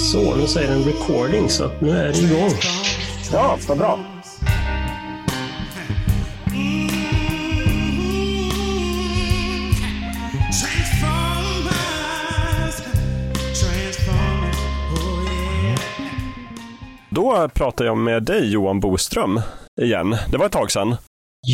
Så, nu säger den recording, så att nu är det igång. Ja, vad bra. Då pratar jag med dig Johan Boström igen. Det var ett tag sedan.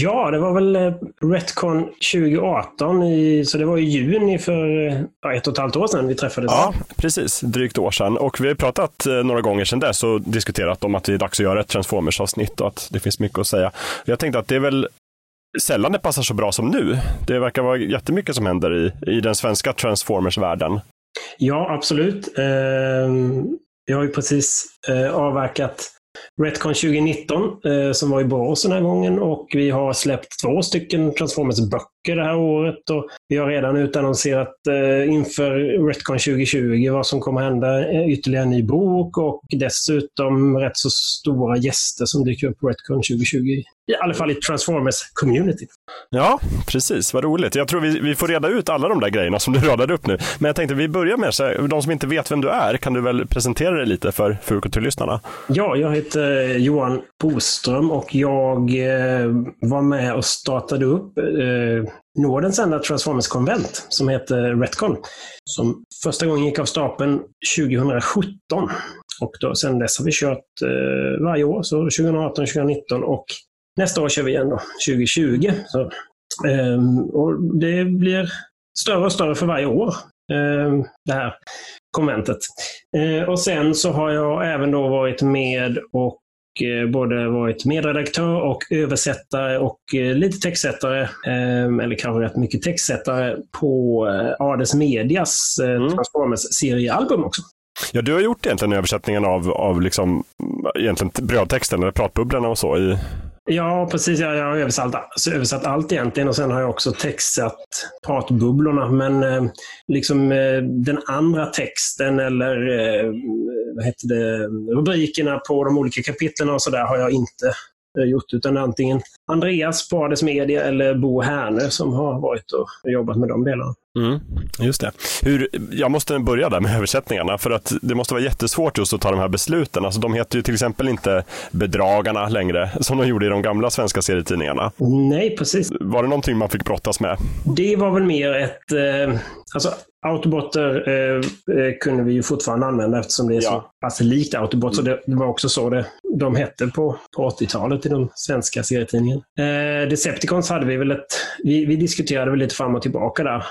Ja, det var väl eh, Retcon 2018, i, så det var i juni för eh, ja, ett och ett halvt år sedan vi träffades. Ja, precis. Drygt år sedan. Och vi har pratat eh, några gånger sedan dess och diskuterat om att det är dags att göra ett Transformers-avsnitt och att det finns mycket att säga. Jag tänkte att det är väl sällan det passar så bra som nu. Det verkar vara jättemycket som händer i, i den svenska Transformers-världen. Ja, absolut. Eh, jag har ju precis eh, avverkat Retcon 2019 eh, som var i Borås den här gången och vi har släppt två stycken Transformers-böcker det här året och vi har redan utannonserat eh, inför Retcon 2020 vad som kommer hända. Eh, ytterligare en ny bok och dessutom rätt så stora gäster som dyker upp på Retcon 2020. I alla fall i Transformers-community. Ja, precis. Vad roligt. Jag tror vi, vi får reda ut alla de där grejerna som du radade upp nu. Men jag tänkte vi börjar med, så här, de som inte vet vem du är, kan du väl presentera dig lite för Furukulturlyssnarna? Ja, jag heter heter eh, Johan Boström och jag eh, var med och startade upp eh, Nordens enda Transformers-konvent som heter Retcon. Som första gången gick av stapeln 2017. Och då, sen dess har vi kört varje år, så 2018, 2019 och nästa år kör vi igen då, 2020. Så, ehm, och det blir större och större för varje år, ehm, det här konventet. Eh, och sen så har jag även då varit med och eh, både varit medredaktör och översättare och eh, lite textsättare, eh, eller kanske rätt mycket textsättare på Ades Medias mm. Transformers-seriealbum också. Ja, du har gjort egentligen översättningen av, av liksom, egentligen brödtexten, eller pratbubblorna och så i, Ja, precis. Jag har översatt, översatt allt egentligen och sen har jag också textat pratbubblorna. Men eh, liksom eh, den andra texten eller eh, vad heter det, rubrikerna på de olika kapitlen och sådär har jag inte eh, gjort, utan antingen Andreas på Ades Media eller Bo Härne som har varit och jobbat med de delarna. Mm, just det. Hur, jag måste börja där med översättningarna, för att det måste vara jättesvårt just att ta de här besluten. Alltså, de heter ju till exempel inte Bedragarna längre, som de gjorde i de gamla svenska serietidningarna. Nej, precis. Var det någonting man fick brottas med? Det var väl mer ett... Eh, alltså, Autobotter eh, eh, kunde vi ju fortfarande använda eftersom det är ja. så pass likt Autobot. Så det, det, var också så det, de hette på, på 80-talet i de svenska serietidningarna. Eh, Decepticons hade vi väl ett... Vi, vi diskuterade väl lite fram och tillbaka där. Eh,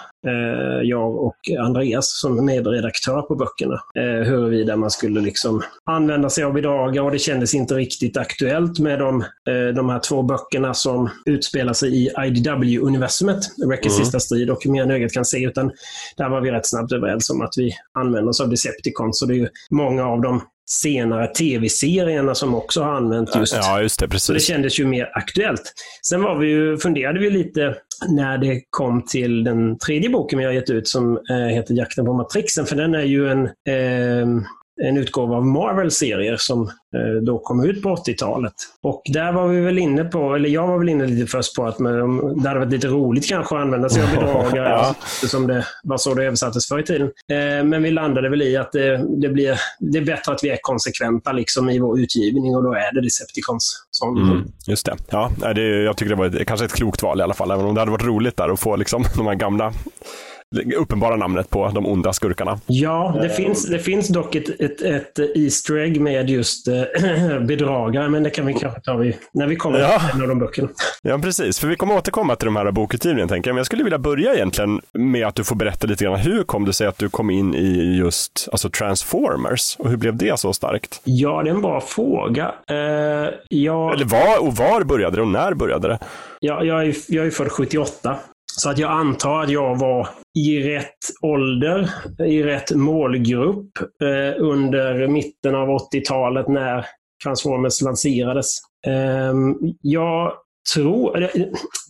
jag och Andreas som medredaktör på böckerna. Eh, huruvida man skulle liksom använda sig av bedragare och det kändes inte riktigt aktuellt med de, eh, de här två böckerna som utspelar sig i IDW-universumet, Reckers mm. sista strid och Mer än ögat kan se. Utan där var vi rätt snabbt överens om att vi använder oss av Decepticons. Så det är ju många av de senare tv-serierna som också har använt just. Ja, just det. Precis. Så det kändes ju mer aktuellt. Sen var vi ju, funderade vi lite när det kom till den tredje boken vi har gett ut som eh, heter Jakten på Matrixen. För den är ju en eh, en utgåva av Marvel-serier som eh, då kom ut på 80-talet. Och där var vi väl inne på, eller jag var väl inne lite först på att det hade varit lite roligt kanske att använda sig av bedragare, ja. eftersom det var så det översattes förr i tiden. Eh, men vi landade väl i att det, det, blir, det är bättre att vi är konsekventa liksom i vår utgivning och då är det Decepticons. Som... Mm, just det. Ja, det, jag tycker det var ett, kanske ett klokt val i alla fall, även om det hade varit roligt där att få liksom, de här gamla uppenbara namnet på de onda skurkarna. Ja, det, finns, det finns dock ett, ett, ett Easter egg med just äh, bedragare, men det kan vi kanske ta vid, när vi kommer ja. till en av de böckerna. Ja, precis. För vi kommer återkomma till de här bokutgivningen, tänker jag. Men jag skulle vilja börja egentligen med att du får berätta lite grann. Hur kom det sig att du kom in i just alltså Transformers? Och hur blev det så starkt? Ja, det är en bra fråga. Uh, jag... Eller var och var började det och när började det? Ja, jag, är, jag är född 78 så att jag antar att jag var i rätt ålder, i rätt målgrupp eh, under mitten av 80-talet när Transformers lanserades. Eh, jag tror,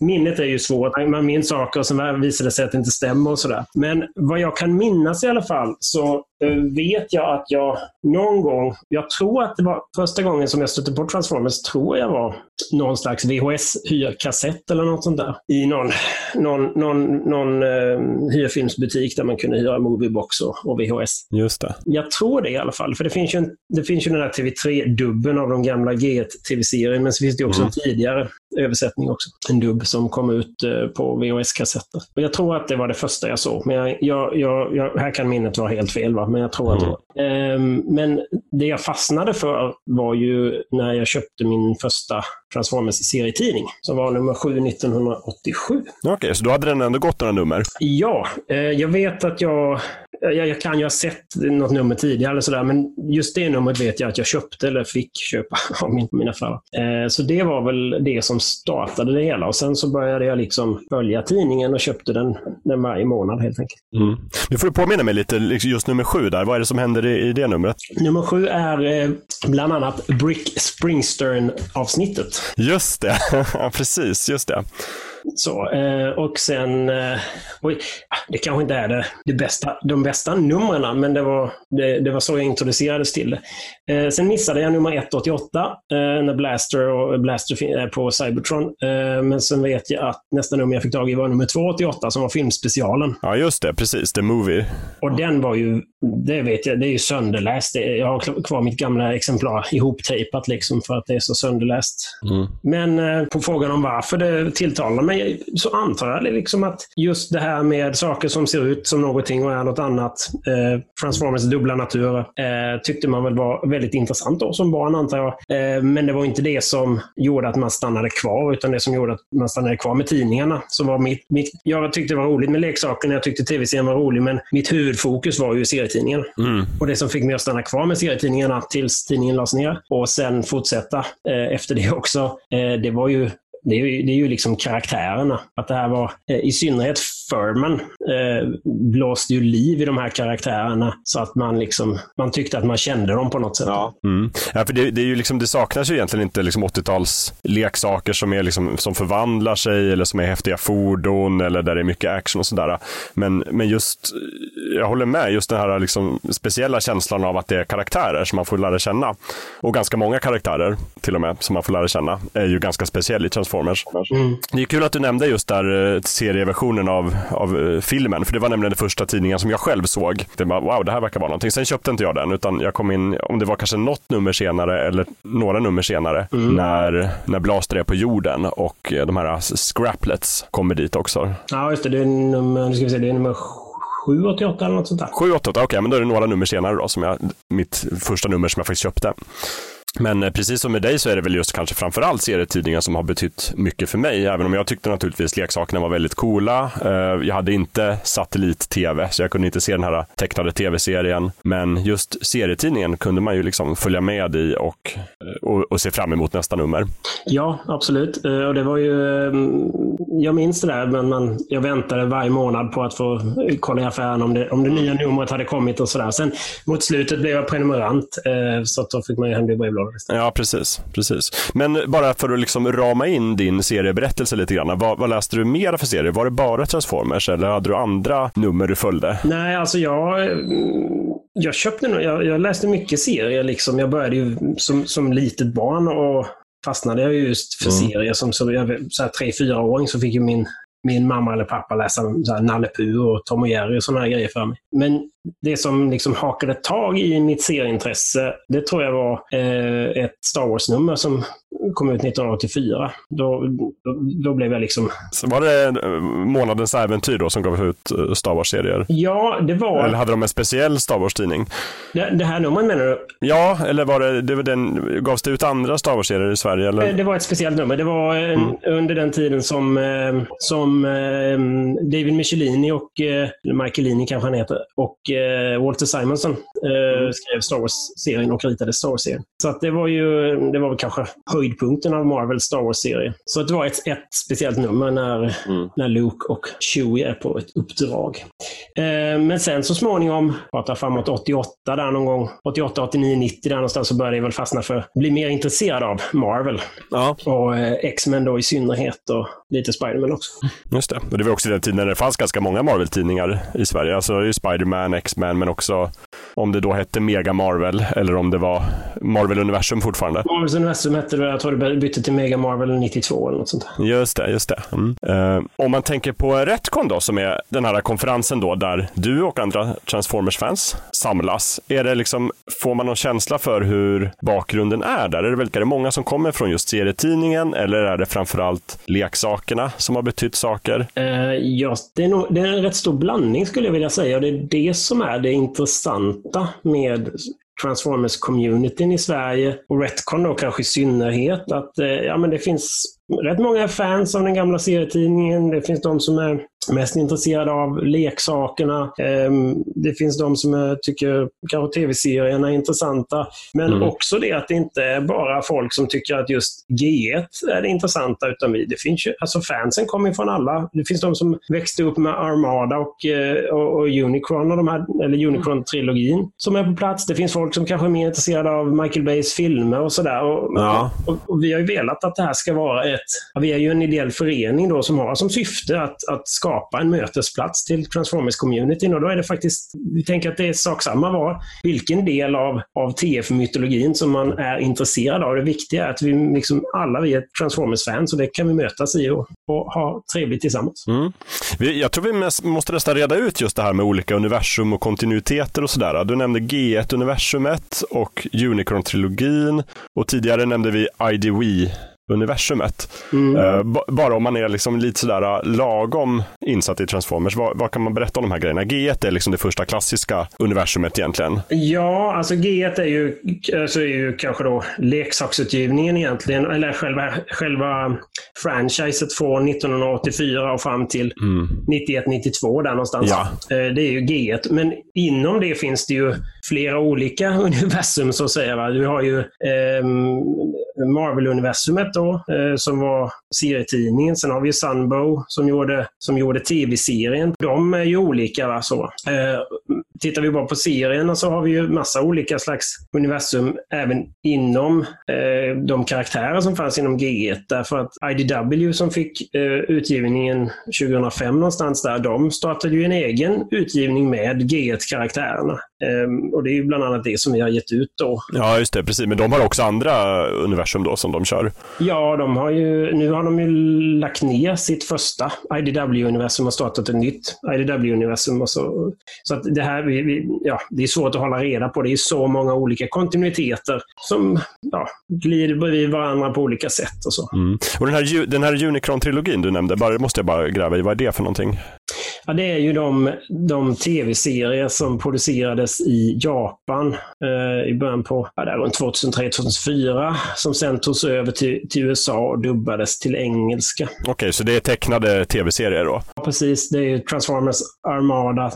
minnet är ju svårt. Man minns saker och sen visar det sig att det inte stämmer och sådär. Men vad jag kan minnas i alla fall så eh, vet jag att jag någon gång, jag tror att det var första gången som jag stötte på Transformers, tror jag var någon slags VHS-hyrkassett eller något sånt där. I någon, någon, någon, någon uh, hyrfilmsbutik där man kunde hyra Moviebox och, och VHS. Just det. Jag tror det i alla fall, för det finns ju, en, det finns ju den där TV3-dubben av de gamla G1-tv-serien, men så finns det också mm. tidigare översättning också. En dubb som kom ut uh, på VHS-kassetter. Jag tror att det var det första jag såg, men jag, jag, jag, här kan minnet vara helt fel. Va? men jag tror att mm. det ehm, Men det jag fastnade för var ju när jag köpte min första Transformers-serietidning, som var nummer 7 1987. Okej, okay, så då hade den ändå gått några nummer? Ja, eh, jag vet att jag jag, jag, kan ju ha sett något nummer tidigare, eller sådär, men just det numret vet jag att jag köpte eller fick köpa av min, mina föräldrar. Eh, så det var väl det som startade det hela. Och Sen så började jag liksom följa tidningen och köpte den, den varje månad helt enkelt. Mm. Nu får du påminna mig lite, liksom just nummer sju där. Vad är det som händer i, i det numret? Nummer sju är eh, bland annat Brick Springstern-avsnittet. Just det, precis, just det. Så, eh, och sen, eh, oj, det kanske inte är det, det bästa, de bästa numren, men det var, det, det, var så jag introducerades till det. Eh, sen missade jag nummer 188 när Blaster och Blaster är på Cybertron. men sen vet jag att nästa nummer jag fick tag i var nummer 288 som var filmspecialen. Ja, just det. Precis. The Movie. Och den var ju, det vet jag, det är ju sönderläst. Jag har kvar mitt gamla exemplar ihoptejpat liksom för att det är så sönderläst. Mm. Men på frågan om varför det tilltalar mig så antar jag liksom att just det här med saker som ser ut som någonting och är något annat, eh, Transformers dubbla natur, eh, tyckte man väl var väldigt intressant då som barn antar jag. Eh, men det var inte det som gjorde att man stannade kvar, utan det som gjorde att man stannade kvar med tidningarna. Så var mitt, mitt, jag tyckte det var roligt med leksakerna, jag tyckte tv-serien var rolig, men mitt huvudfokus var ju serietidningarna. Mm. Och det som fick mig att stanna kvar med serietidningarna tills tidningen lades ner och sen fortsätta eh, efter det också, eh, det var ju det är, ju, det är ju liksom karaktärerna. Att det här var, eh, i synnerhet Furman eh, blåste ju liv i de här karaktärerna så att man liksom, man tyckte att man kände dem på något sätt. Ja, mm. ja för det, det, är ju liksom, det saknas ju egentligen inte liksom 80-tals leksaker som, är liksom, som förvandlar sig eller som är häftiga fordon eller där det är mycket action och sådär. Men, men just, jag håller med, just den här liksom speciella känslan av att det är karaktärer som man får lära känna. Och ganska många karaktärer till och med som man får lära känna är ju ganska speciell i Transformers. Mm. Det är kul att du nämnde just där eh, serieversionen av av eh, filmen. För det var nämligen den första tidningen som jag själv såg. Det var wow, det här verkar vara någonting. Sen köpte inte jag den, utan jag kom in, om det var kanske något nummer senare eller några nummer senare, mm. när, när Blaster är på jorden och eh, de här scraplets kommer dit också. Ja, just det. Det är nummer, ska vi se, det är nummer 788 eller något sånt där. 788, okej, okay, men då är det några nummer senare då, som jag, mitt första nummer som jag faktiskt köpte. Men eh, precis som med dig så är det väl just kanske framförallt serietidningar som har betytt mycket för mig. Även om jag tyckte naturligtvis leksakerna var väldigt coola. Eh, jag hade inte satellit-tv, så jag kunde inte se den här tecknade tv-serien. Men just serietidningen kunde man ju liksom följa med i och, eh, och, och se fram emot nästa nummer. Ja, absolut. Och det var ju, mm, jag minns det där, men man, jag väntade varje månad på att få kolla i affären om det, om det nya numret hade kommit och sådär. Sen mot slutet blev jag prenumerant, så att då fick man ju hem det i brevlådan Ja, precis, precis. Men bara för att liksom rama in din serieberättelse lite grann. Vad, vad läste du mer för serier? Var det bara Transformers eller hade du andra nummer du följde? Nej, alltså jag jag köpte nog, jag, jag, läste mycket serier liksom. Jag började ju som, som litet barn och fastnade jag just för mm. serier. Som, så jag, så här, tre, fyra åring så fick ju min, min mamma eller pappa läsa så här, Nalle Puh och Tom och Jerry och sådana grejer för mig. Men det som liksom hakade tag i mitt serieintresse, det tror jag var eh, ett Star Wars-nummer som kom ut 1984. Då, då, då, blev jag liksom... Så var det eh, månadens äventyr då som gav ut eh, Star Wars-serier? Ja, det var... Eller hade de en speciell Star Wars-tidning? Det, det, här numret menar du? Ja, eller var det, det var den, gavs det ut andra Star Wars-serier i Sverige? Eller? Eh, det var ett speciellt nummer. Det var en, mm. under den tiden som, som David Michelini och, eller Michaelini kanske han heter, och Walter Simonson eh, mm. skrev Star Wars-serien och ritade Star Wars-serien. Så att det var ju, det var väl kanske höjdpunkten av Marvels Star Wars-serie. Så det var ett, ett speciellt nummer när, mm. när Luke och Chewie är på ett uppdrag. Eh, men sen så småningom, pratar framåt 88 där någon gång, 88, 89, 90 där någonstans så började jag väl fastna för, bli mer intresserad av Marvel. Ja. Och eh, X-Men då i synnerhet och lite Spiderman också. Just det. Och det var också den tiden när det fanns ganska många Marvel-tidningar i Sverige. Alltså Spiderman, X-Men, men också om det då hette Mega Marvel eller om det var Marvel-universum fortfarande. Marvels universum hette det, jag tror det bytte till Mega Marvel 92 eller något sånt. Just det, just det. Mm. Uh, om man tänker på Retcon då, som är den här konferensen då där du och andra Transformers-fans samlas. Är det liksom, får man någon känsla för hur bakgrunden är där? Är det, är det många som kommer från just serietidningen eller är det framförallt leksakerna som har betytt saker? Uh, ja, det är, nog, det är en rätt stor blandning skulle jag vilja säga och det är det som är det intressanta med Transformers-communityn i Sverige och Retcon då kanske i synnerhet. Att eh, ja, men det finns rätt många fans av den gamla serietidningen. Det finns de som är mest intresserade av leksakerna. Ehm, det finns de som tycker kanske tv-serierna är intressanta. Men mm. också det att det inte är bara folk som tycker att just G1 är det intressanta. Utan det finns ju, alltså fansen kommer från alla. Det finns de som växte upp med Armada och, eh, och, och Unicron, och de här, eller Unicron-trilogin som är på plats. Det finns folk som kanske är mer intresserade av Michael Bays filmer och sådär. Och, ja. och, och, vi har ju velat att det här ska vara ett... Vi är ju en ideell förening då som har som syfte att, att skapa skapa en mötesplats till Transformers-communityn. Och då är det faktiskt, vi tänker att det är sak samma var vilken del av, av TF-mytologin som man är intresserad av. Det viktiga är att vi liksom, alla vi är Transformers-fans och det kan vi mötas i och, och ha trevligt tillsammans. Mm. Jag tror vi måste nästan reda ut just det här med olika universum och kontinuiteter och sådär. Du nämnde G1-universumet och Unicron-trilogin och tidigare nämnde vi IDW universumet. Mm. Uh, bara om man är liksom lite sådär uh, lagom insatt i Transformers, vad, vad, kan man berätta om de här grejerna? G1 är liksom det första klassiska universumet egentligen. Ja, alltså G1 är ju, alltså är ju kanske då leksaksutgivningen egentligen, eller själva, själva franchiset från 1984 och fram till mm. 91-92 där någonstans. Ja. Uh, det är ju G1, men inom det finns det ju flera olika universum så att säga. Va? Vi har ju um, Marvel-universumet då, eh, som var serietidningen. Sen har vi Sunbow som gjorde, som gjorde tv-serien. De är ju olika. Va, så. Eh, Eh, tittar vi bara på serierna så har vi ju massa olika slags universum även inom eh, de karaktärer som fanns inom G1. Därför att IDW som fick eh, utgivningen 2005 någonstans där, de startade ju en egen utgivning med G1-karaktärerna. Um, och det är ju bland annat det som vi har gett ut då. Ja, just det. Precis. Men de har också andra universum då som de kör? Ja, de har ju, nu har de ju lagt ner sitt första IDW-universum och startat ett nytt IDW-universum. Så, så att det här, vi, vi, ja, det är svårt att hålla reda på. Det är så många olika kontinuiteter som ja, glider bredvid varandra på olika sätt. Och så. Mm. Och den här, den här Unicron-trilogin du nämnde, bara, måste jag bara gräva i. Vad är det för någonting? Ja, det är ju de, de tv-serier som producerades i Japan eh, i början på ja, där runt 2003-2004 som sen togs över till, till, USA och dubbades till engelska. Okej, okay, så det är tecknade tv-serier då? Ja, precis. Det är Transformers Armada,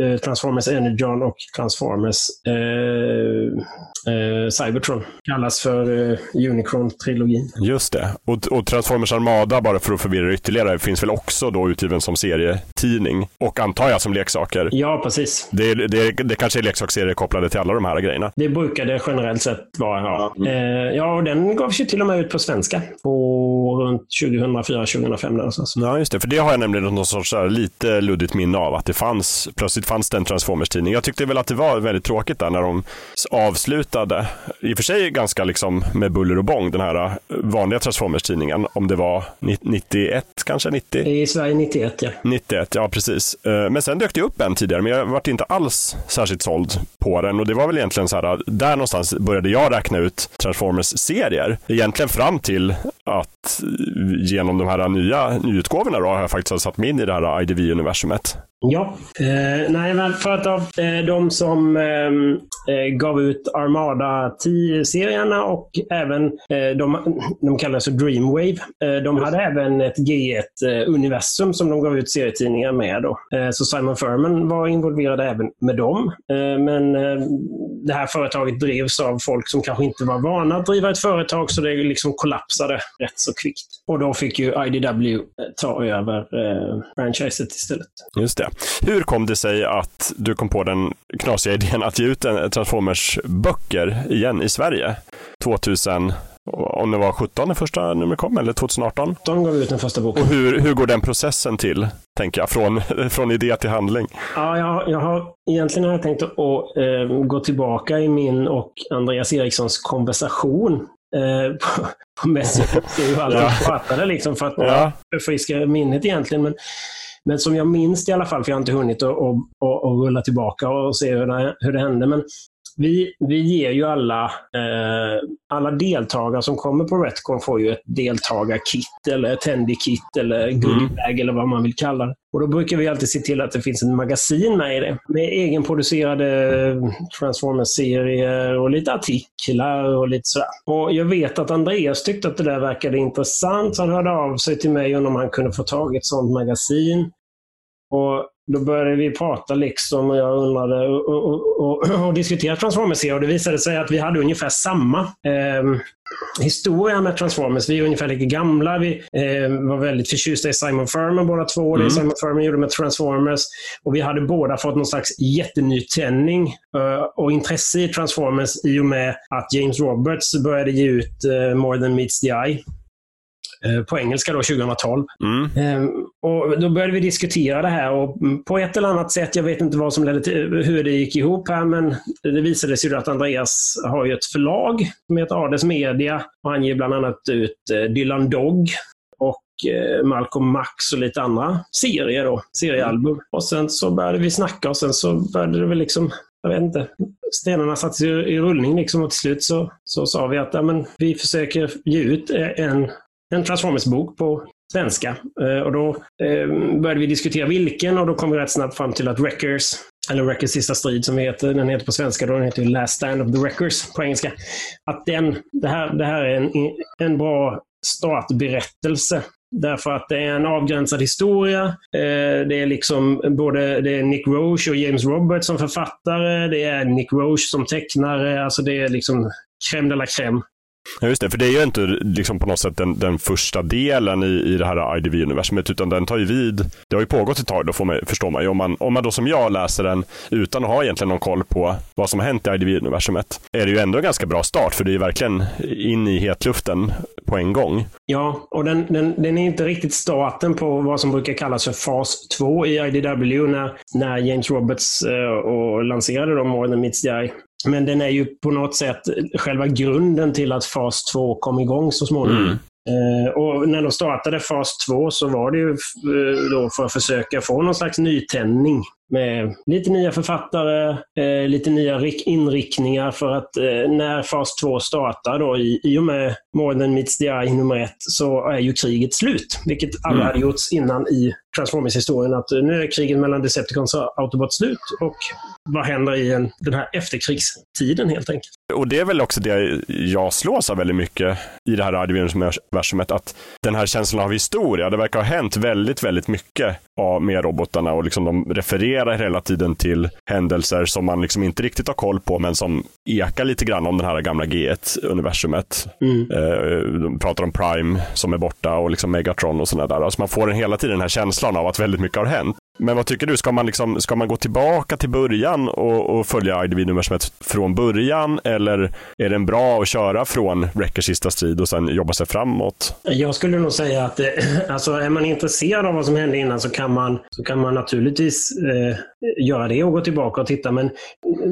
eh, Transformers Energon och Transformers eh, eh, Cybertron. Kallas för eh, Unicron-trilogin. Just det. Och, och, Transformers Armada, bara för att förvirra ytterligare, finns väl också då utgiven som serietidning? Och antar jag som leksaker? Ja, precis. Det, det, det kanske är leksaksserier kopplade till alla de här grejerna? Det brukar det generellt sett vara, ja. Mm. Eh, ja, och den gavs ju till och med ut på svenska på runt 2004-2005 någonstans. Ja, just det. För det har jag nämligen någon sorts lite luddigt minne av, att det fanns, plötsligt fanns det en Transformers-tidning. Jag tyckte väl att det var väldigt tråkigt där när de avslutade slutade, i och för sig ganska liksom med buller och bång, den här äh, vanliga Transformers-tidningen. Om det var 91 kanske? 90? I Sverige 91 ja. 91, ja precis. Äh, men sen dök det upp en tidigare, men jag vart inte alls särskilt såld på den. Och det var väl egentligen så här, där någonstans började jag räkna ut Transformers-serier. Egentligen fram till att genom de här nya nyutgåvorna då har jag faktiskt satt mig in i det här IDV-universumet. Ja, eh, nej men för att av eh, de som ehm, eh, gav ut Armada 10-serierna och även eh, de, de kallas för Dreamwave. Eh, de hade även ett G1-universum som de gav ut serietidningar med. Då. Eh, så Simon Furman var involverad även med dem. men det här företaget drevs av folk som kanske inte var vana att driva ett företag så det liksom kollapsade rätt så kvickt. Och då fick ju IDW ta över eh, franchiset istället. Just det. Hur kom det sig att du kom på den knasiga idén att ge ut en Transformers-böcker igen i Sverige 2000? Om det var 17 den första numret kom, eller 2018? De gav ut den första boken. Och hur, hur går den processen till, tänker jag, från, från idé till handling? Ja, jag, jag har, egentligen har jag tänkt att, äh, gå tillbaka i min och Andreas Erikssons konversation eh, på, på Messenger. Ju allt ja. pratade liksom för att ja. förfriska minnet egentligen. Men men som jag minns i alla fall, för jag har inte hunnit att, att, att, att rulla tillbaka och se hur det, hur det hände. Men vi, vi ger ju alla, eh, alla deltagare som kommer på Retcon får ju ett deltagarkit eller attendee-kit eller goodiebag mm. eller vad man vill kalla det. Och då brukar vi alltid se till att det finns en magasin med i det. Med egenproducerade Transformers-serier och lite artiklar och lite sådär. Och jag vet att Andreas tyckte att det där verkade intressant, så han hörde av sig till mig om han kunde få tag i ett sådant magasin. Och då började vi prata liksom och jag undrade och, och, och, och diskutera Transformers och det visade sig att vi hade ungefär samma eh, historia med Transformers. Vi är ungefär lika gamla. Vi eh, var väldigt förtjusta i Simon Furman båda två. Mm. Det Simon Furman gjorde med Transformers. Och vi hade båda fått någon slags jättenytändning eh, och intresse i Transformers i och med att James Roberts började ge ut eh, More than meets the eye. Eh, på engelska då 2012. Mm. Ehm, och Då började vi diskutera det här och på ett eller annat sätt, jag vet inte vad som ledde till, hur det gick ihop här, men det visade sig att Andreas har ju ett förlag som heter Ades Media och han ger bland annat ut eh, Dylan Dog och eh, Malcolm Max och lite andra serier då, seriealbum. Och sen så började vi snacka och sen så började det väl liksom jag vet inte, stenarna sattes i, i rullning liksom och till slut så, så sa vi att ja, men vi försöker ge ut en en Transformers-bok på svenska. Eh, och då eh, började vi diskutera vilken och då kom vi rätt snabbt fram till att Wreckers, eller Wreckers sista strid som heter, den heter på svenska, då den heter Last Stand of the Wreckers på engelska. Att den, det här, det här är en, en bra startberättelse. Därför att det är en avgränsad historia. Eh, det är liksom både det är Nick Roche och James Roberts som författare. Det är Nick Roche som tecknare. Alltså det är liksom crème de la crème. Ja, just det, för det är ju inte liksom på något sätt den, den första delen i, i det här IDV-universumet, utan den tar ju vid. Det har ju pågått ett tag, då får man, förstår man ju. Om man, om man då som jag läser den utan att ha egentligen någon koll på vad som har hänt i IDV-universumet, är det ju ändå en ganska bra start, för det är ju verkligen in i hetluften på en gång. Ja, och den, den, den är inte riktigt starten på vad som brukar kallas för fas 2 i IDW, när, när James Roberts eh, och lanserade då More than meets the eye. Men den är ju på något sätt själva grunden till att fas 2 kom igång så småningom. Mm. Eh, och när de startade fas 2 så var det ju eh, då för att försöka få någon slags nytändning med lite nya författare, eh, lite nya inriktningar för att när fas 2 startar då i, i och med More than meets the eye nummer ett så är ju kriget slut. Vilket aldrig mm. hade gjorts innan i Transformers-historien. Att nu är kriget mellan Decepticons och Autobots slut och vad händer i en, den här efterkrigstiden helt enkelt. Och det är väl också det jag slås av väldigt mycket i det här Radiovirus-universumet, att den här känslan av historia, det verkar ha hänt väldigt, väldigt mycket med robotarna och liksom de refererar hela tiden till händelser som man liksom inte riktigt har koll på, men som ekar lite grann om den här gamla G1-universumet. Mm. Eh, de pratar om Prime som är borta och liksom Megatron och sådana där. Alltså man får hela tiden den här känslan av att väldigt mycket har hänt. Men vad tycker du? Ska man, liksom, ska man gå tillbaka till början och, och följa IDV-numret från början? Eller är det bra att köra från Wreckers sista strid och sen jobba sig framåt? Jag skulle nog säga att det, alltså, är man intresserad av vad som hände innan så kan man, så kan man naturligtvis eh, göra det och gå tillbaka och titta. Men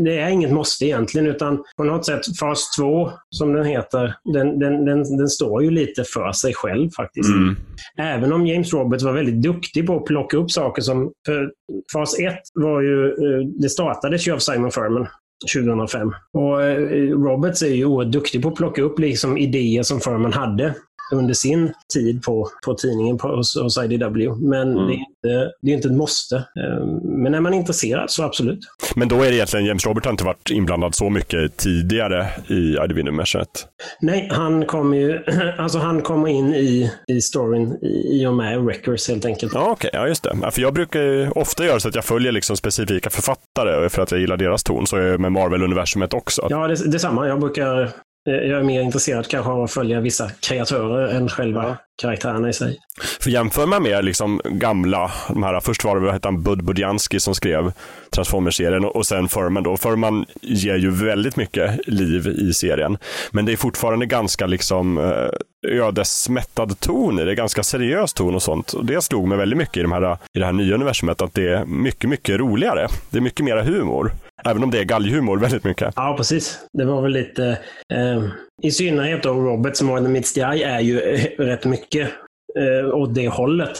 det är inget måste egentligen, utan på något sätt fas 2, som den heter, den, den, den, den står ju lite för sig själv faktiskt. Mm. Även om James Roberts var väldigt duktig på att plocka upp saker som för fas 1 var ju, eh, det startades ju av Simon Furman 2005. Och eh, Roberts är ju oerhört duktig på att plocka upp liksom idéer som Furman hade under sin tid på, på tidningen på, hos, hos IDW. Men mm. det, är inte, det är inte ett måste. Eh, men är man intresserad så absolut. Men då är det egentligen, James Robert har inte varit inblandad så mycket tidigare i IDW-universumet? Nej, han kommer ju, alltså han kommer in i, i storyn i, i och med Records helt enkelt. Ja, okej, okay, ja just det. Ja, för jag brukar ofta göra så att jag följer liksom specifika författare för att jag gillar deras ton. Så är jag med Marvel-universumet också. Ja, det, detsamma. Jag brukar jag är mer intresserad kanske av att följa vissa kreatörer än själva ja. karaktärerna i sig. För jämför man med liksom gamla, de här, först var det vad hette han, Bud Budjanski som skrev Transformers-serien och sen Furman då. Furman ger ju väldigt mycket liv i serien. Men det är fortfarande ganska liksom eh, ödesmättad ton i det, ganska seriös ton och sånt. Och det slog mig väldigt mycket i, de här, i det här nya universumet, att det är mycket, mycket roligare. Det är mycket mera humor. Även om det är galghumor väldigt mycket. Ja, precis. Det var väl lite... Eh, I synnerhet då Robert som var The i är ju eh, rätt mycket eh, åt det hållet.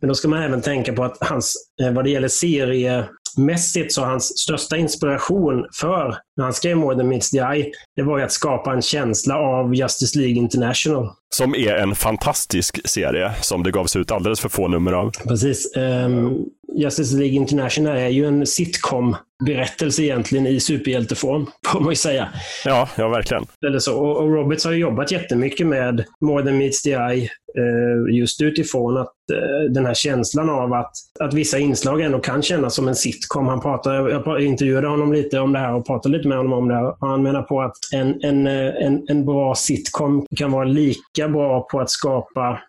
Men då ska man även tänka på att hans, eh, vad det gäller seriemässigt, så hans största inspiration för när han skrev More than meets the eye, det var ju att skapa en känsla av Justice League International. Som är en fantastisk serie som det gavs ut alldeles för få nummer av. Precis. Um, Justice League International är ju en sitcom-berättelse egentligen i superhjälteform, får man ju säga. Ja, ja verkligen. Eller så. Och, och Roberts har jobbat jättemycket med More than meets the eye, eh, just utifrån att eh, den här känslan av att, att vissa inslag ändå kan kännas som en sitcom. Han pratar, jag intervjuade honom lite om det här och pratade lite med honom om det. Här. Han menar på att en, en, eh, en, en bra sitcom kan vara lika bra på att skapa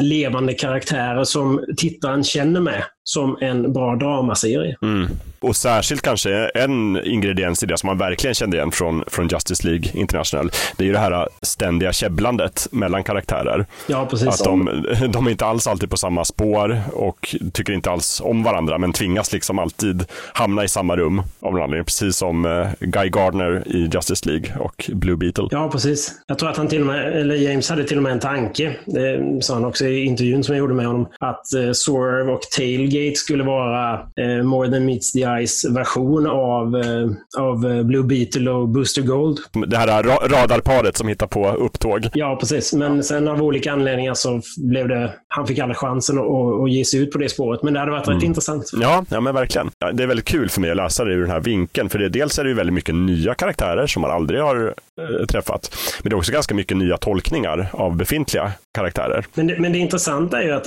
levande karaktärer som tittaren känner med som en bra dramaserie. Mm. Och särskilt kanske en ingrediens i det som man verkligen kände igen från, från Justice League International. Det är ju det här ständiga käbblandet mellan karaktärer. Ja, precis. Att de, de är inte alls alltid på samma spår och tycker inte alls om varandra, men tvingas liksom alltid hamna i samma rum av någon anledning. Precis som uh, Guy Gardner i Justice League och Blue Beetle. Ja, precis. Jag tror att han till och med, eller James hade till och med en tanke, det sa han också i intervjun som jag gjorde med honom, att uh, Swerve och Tailgate Gate skulle vara eh, More than meets the eyes version av, eh, av eh, Blue Beetle och Booster Gold. Det här ra radarparet som hittar på upptåg. Ja, precis. Men sen av olika anledningar så blev det, han fick aldrig chansen att, att ge sig ut på det spåret. Men det hade varit mm. rätt intressant. Ja, ja men verkligen. Det är väldigt kul för mig att läsa det ur den här vinkeln. För det, dels är det ju väldigt mycket nya karaktärer som man aldrig har äh, träffat. Men det är också ganska mycket nya tolkningar av befintliga karaktärer. Men det, men det intressanta är ju att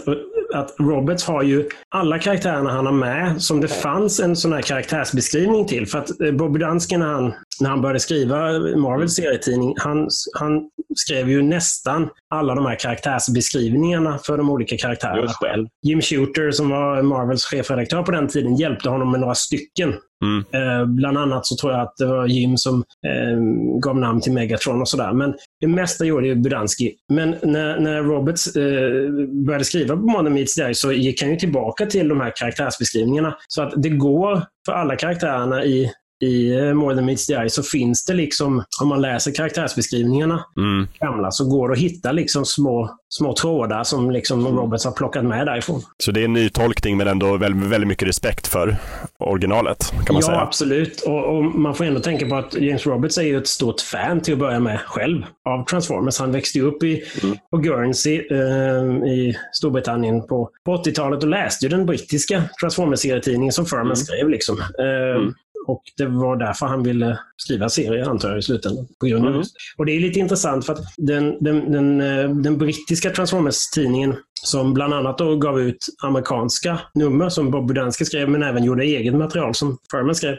att Roberts har ju alla karaktärerna han har med som det fanns en sån här karaktärsbeskrivning till. För att eh, Bobby Dansken, när han, när han började skriva Marvels serietidning, han, han skrev ju nästan alla de här karaktärsbeskrivningarna för de olika karaktärerna själv. Jim Shooter som var Marvels chefredaktör på den tiden hjälpte honom med några stycken. Mm. Eh, bland annat så tror jag att det var Jim som eh, gav namn till Megatron och sådär. Men det mesta gjorde ju Budansky. Men när, när Roberts eh, började skriva på Modern Meets Die så gick han ju tillbaka till de här karaktärsbeskrivningarna. Så att det går för alla karaktärerna i i eh, More than meets the eye så finns det liksom, om man läser karaktärsbeskrivningarna mm. gamla, så går det att hitta liksom små, små trådar som liksom mm. Roberts har plockat med därifrån. Så det är en ny tolkning men ändå väldigt, väldigt mycket respekt för originalet, kan man ja, säga? Ja, absolut. Och, och, man får ändå tänka på att James Roberts är ju ett stort fan till att börja med själv av Transformers. Han växte upp i, mm. på Guernsey eh, i Storbritannien på, på 80-talet och läste ju den brittiska Transformers-serietidningen som Furman mm. skrev. Liksom. Eh, mm. Och det var därför han ville skriva serier, antar jag, i slutändan. På grund av mm. Och det är lite intressant för att den, den, den, eh, den brittiska Transformers-tidningen som bland annat då gav ut amerikanska nummer som Bob Budanski skrev, men även gjorde eget material som Furman skrev.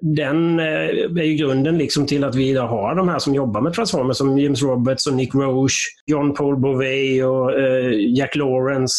Den eh, är ju grunden liksom till att vi idag har de här som jobbar med Transformers som James Roberts och Nick Roche, John Paul Beauvais och eh, Jack Lawrence.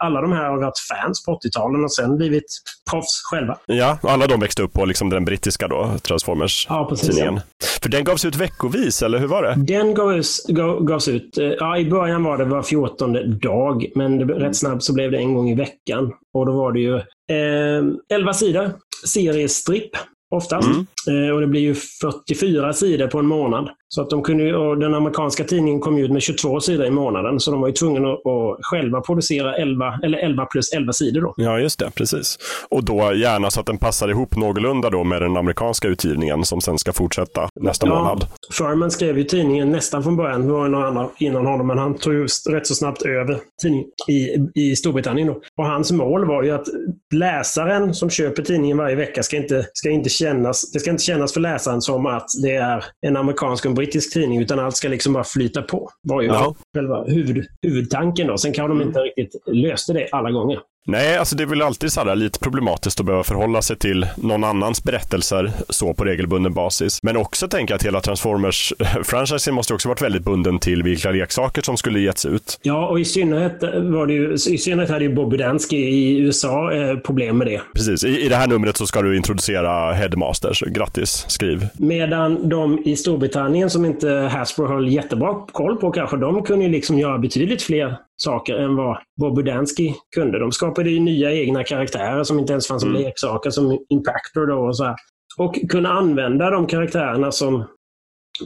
alla de här har varit fans på 80-talen och sen blivit proffs själva. Ja, alla de växte upp på liksom den brittiska då, Transformers-tidningen. Ja, För den gavs ut veckovis, eller hur var det? Den gavs, gav, gavs ut, eh, ja i början var det var 14 dag, men det, rätt snabbt så blev det en gång i veckan. Och då var det ju eh, 11 sidor seriestripp oftast. Mm. och det blir ju 44 sidor på en månad. Så att de kunde, och den amerikanska tidningen kom ut med 22 sidor i månaden, så de var ju tvungna att, att själva producera 11, eller 11 plus 11 sidor. Då. Ja, just det. Precis. Och då gärna så att den passar ihop någorlunda då med den amerikanska utgivningen som sen ska fortsätta nästa ja, månad. Furman skrev ju tidningen nästan från början. Det var någon annan innan honom, men han tog ju rätt så snabbt över tidningen i, i Storbritannien. Då. Och hans mål var ju att läsaren som köper tidningen varje vecka ska inte, ska inte kännas, det ska inte kännas för läsaren som att det är en amerikansk och en brittisk tidning, utan allt ska liksom bara flyta på. Var ju ja. själva huvud, huvudtanken. Då. Sen kanske de inte riktigt löste det alla gånger. Nej, alltså det är väl alltid så lite problematiskt att behöva förhålla sig till någon annans berättelser så på regelbunden basis. Men också tänka att hela Transformers-franchisen måste också varit väldigt bunden till vilka leksaker som skulle getts ut. Ja, och i synnerhet, var det ju, i synnerhet hade ju Bobby Dansky i USA eh, problem med det. Precis, I, i det här numret så ska du introducera Headmasters. Grattis, skriv. Medan de i Storbritannien som inte Hasbro höll jättebra koll på kanske, de kunde ju liksom göra betydligt fler saker än vad Bob Budansky kunde. De skapade ju nya egna karaktärer som inte ens fanns som mm. leksaker, som Impactor då och så här. Och kunna använda de karaktärerna som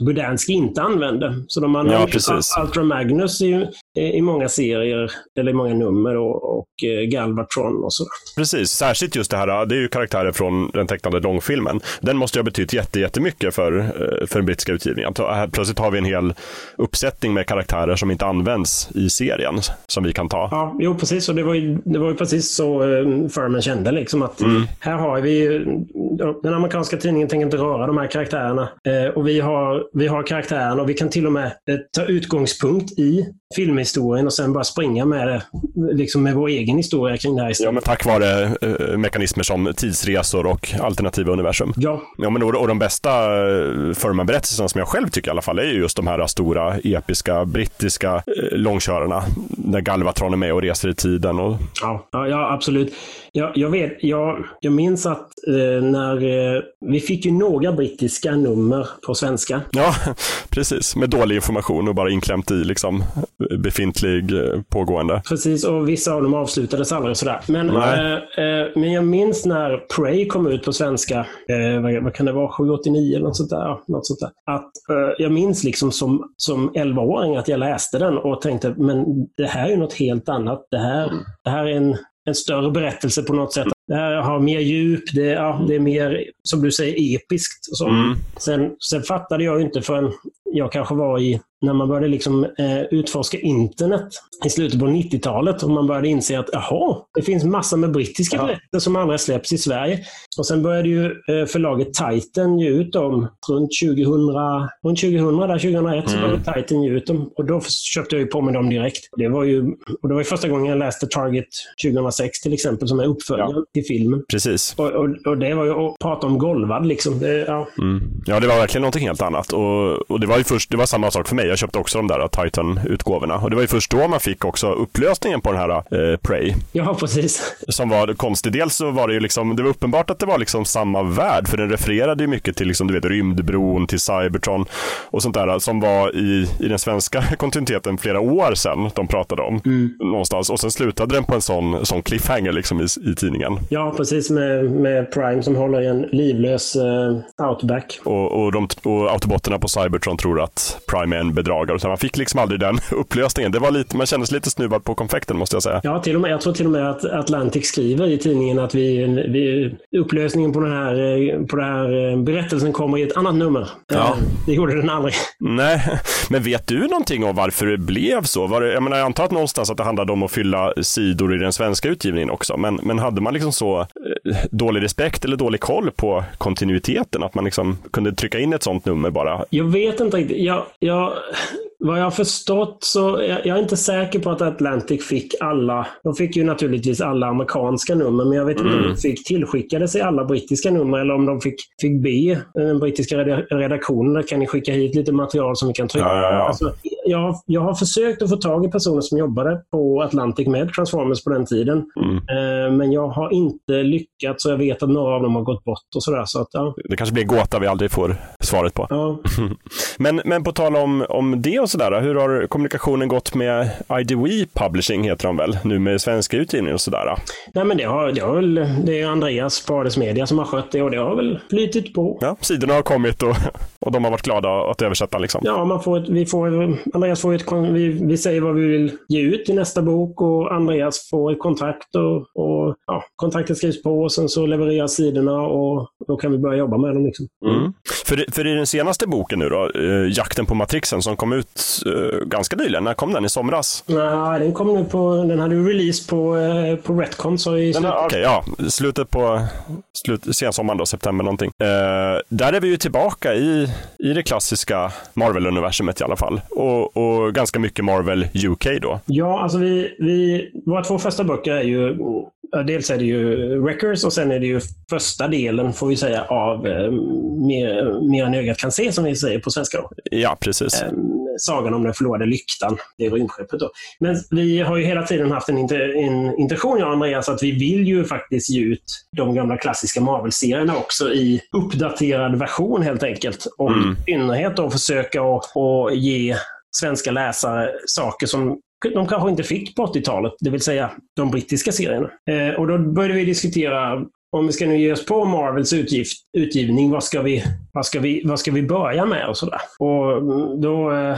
Budansky inte använde. Så de använde ja, Ultra Magnus i, i många serier, eller i många nummer, och, och eh, Galvatron och så. Precis, särskilt just det här, det är ju karaktärer från den tecknade långfilmen. Den måste ju ha betytt jättemycket för, eh, för den brittiska utgivningen. Plötsligt har vi en hel uppsättning med karaktärer som inte används i serien, som vi kan ta. Ja, jo precis, och det var ju, det var ju precis så Furman kände, liksom att mm. här har vi, den amerikanska tidningen tänker inte röra de här karaktärerna, och vi har vi har karaktären och vi kan till och med eh, ta utgångspunkt i filmhistorien och sen bara springa med det, liksom med vår egen historia kring det här. Ja, men tack vare uh, mekanismer som tidsresor och alternativa universum. Ja. ja men, och, och de bästa uh, Furman-berättelserna som jag själv tycker i alla fall är ju just de här stora episka brittiska uh, långkörarna. Där Galvatron är med och reser i tiden. Och... Ja, ja, absolut. Jag, jag, vet, jag, jag minns att eh, när eh, vi fick ju några brittiska nummer på svenska. Ja, precis. Med dålig information och bara inklämt i liksom befintlig eh, pågående. Precis, och vissa av dem avslutades aldrig sådär. Men, eh, eh, men jag minns när Prey kom ut på svenska, eh, vad, vad, kan det vara, 789 eller något sånt där. Något sånt där. Att, eh, jag minns liksom som, som 11-åring att jag läste den och tänkte, men det här är något helt annat. Det här, det här är en, en större berättelse på något sätt. Det här har mer djup, det, ja, det är mer, som du säger, episkt. Mm. Sen, sen fattade jag inte förrän jag kanske var i när man började liksom, eh, utforska internet i slutet på 90-talet och man började inse att jaha, det finns massor med brittiska ja. berättelser som aldrig släpps i Sverige. Och sen började ju eh, förlaget Titan ge ut dem runt 2000, runt 2000 där 2001 mm. så började Titan ge ut dem och då köpte jag ju på mig dem direkt. Det var ju, och det var ju första gången jag läste Target 2006 till exempel som är uppföljaren ja. till filmen. Precis. Och, och, och, det var ju att prata om golvad liksom. Det, ja. Mm. ja, det var verkligen någonting helt annat och, och det var ju först, det var samma sak för mig. Jag köpte också de där Titan-utgåvorna. Och det var ju först då man fick också upplösningen på den här eh, Prey. Ja, precis. Som var konstig. Dels så var det ju liksom, det var uppenbart att det var liksom samma värld, för den refererade ju mycket till liksom, du vet, rymdbron, till Cybertron och sånt där som var i, i den svenska kontinuiteten flera år sedan de pratade om. Mm. Någonstans. Och sen slutade den på en sån, sån cliffhanger liksom i, i tidningen. Ja, precis med, med Prime som håller i en livlös uh, outback. Och, och, de, och autobotterna på Cybertron tror att Prime är en bedragare. Så man fick liksom aldrig den upplösningen. Det var lite, man kändes lite snuvad på konfekten måste jag säga. Ja, till och med, jag tror till och med att Atlantic skriver i tidningen att vi, vi, upplösningen på den, här, på den här eh, berättelsen kommer i ett annat nummer. Ja. Eh, det gjorde den aldrig. Nej, men vet du någonting om varför det blev så? Var det, jag, menar, jag antar att någonstans att det handlade om att fylla sidor i den svenska utgivningen också. Men, men hade man liksom så eh, dålig respekt eller dålig koll på kontinuiteten? Att man liksom kunde trycka in ett sånt nummer bara? Jag vet inte riktigt. Jag, jag, vad jag har förstått så jag, jag är inte säker på att Atlantic fick alla. De fick ju naturligtvis alla amerikanska nummer, men jag vet mm. inte om mm. de fick tillskickade sig alla brittiska nummer eller om de fick, fick be den brittiska redaktionen, kan ni skicka hit lite material som vi kan trycka? Ja, ja, ja. Alltså, jag, jag har försökt att få tag i personer som jobbade på Atlantic med Transformers på den tiden. Mm. Eh, men jag har inte lyckats och jag vet att några av dem har gått bort och sådär. Så att, ja. Det kanske blir en gåta vi aldrig får svaret på. Ja. men, men på tal om, om det och sådär, hur har kommunikationen gått med IDWE Publishing, heter de väl, nu med svenska utgivningen och sådär? Nej, men det har, det har väl, det är Andreas på Ades Media som har skött det och det har väl flytit på. Ja, sidorna har kommit och, och de har varit glada att översätta liksom. Ja, man får ett, vi får, Andreas får ett, vi, vi säger vad vi vill ge ut i nästa bok och Andreas får ett kontrakt och, och ja, kontraktet skrivs på och sen så levereras sidorna och då kan vi börja jobba med dem. Liksom. Mm. För, för i den senaste boken nu då, eh, Jakten på Matrixen, som kom ut eh, ganska nyligen, när kom den? I somras? Nej, den kom nu på, den hade ju release på, eh, på Retcon så i slutet. Okej, okay, ja, slutet på slut, sensommaren då, september någonting. Där är vi ju tillbaka i, i det klassiska Marvel-universumet i alla fall. Och, och ganska mycket Marvel UK då. Ja, alltså vi, vi, våra två första böcker är ju Dels är det ju Wreckers och sen är det ju första delen, får vi säga, av eh, mer, mer än ögat kan se, som vi säger på svenska. Ja, precis. Eh, sagan om den förlorade lyktan, det är rymdskeppet. Då. Men vi har ju hela tiden haft en, inter, en intention, jag och Andreas, att vi vill ju faktiskt ge ut de gamla klassiska Marvel-serierna också i uppdaterad version helt enkelt. Och mm. i synnerhet då försöka att ge svenska läsare saker som de kanske inte fick på 80-talet, det vill säga de brittiska serierna. Eh, och då började vi diskutera om vi ska nu ge oss på Marvels utgift, utgivning, vad ska, vi, vad, ska vi, vad ska vi börja med och sådär. Och mm, då eh,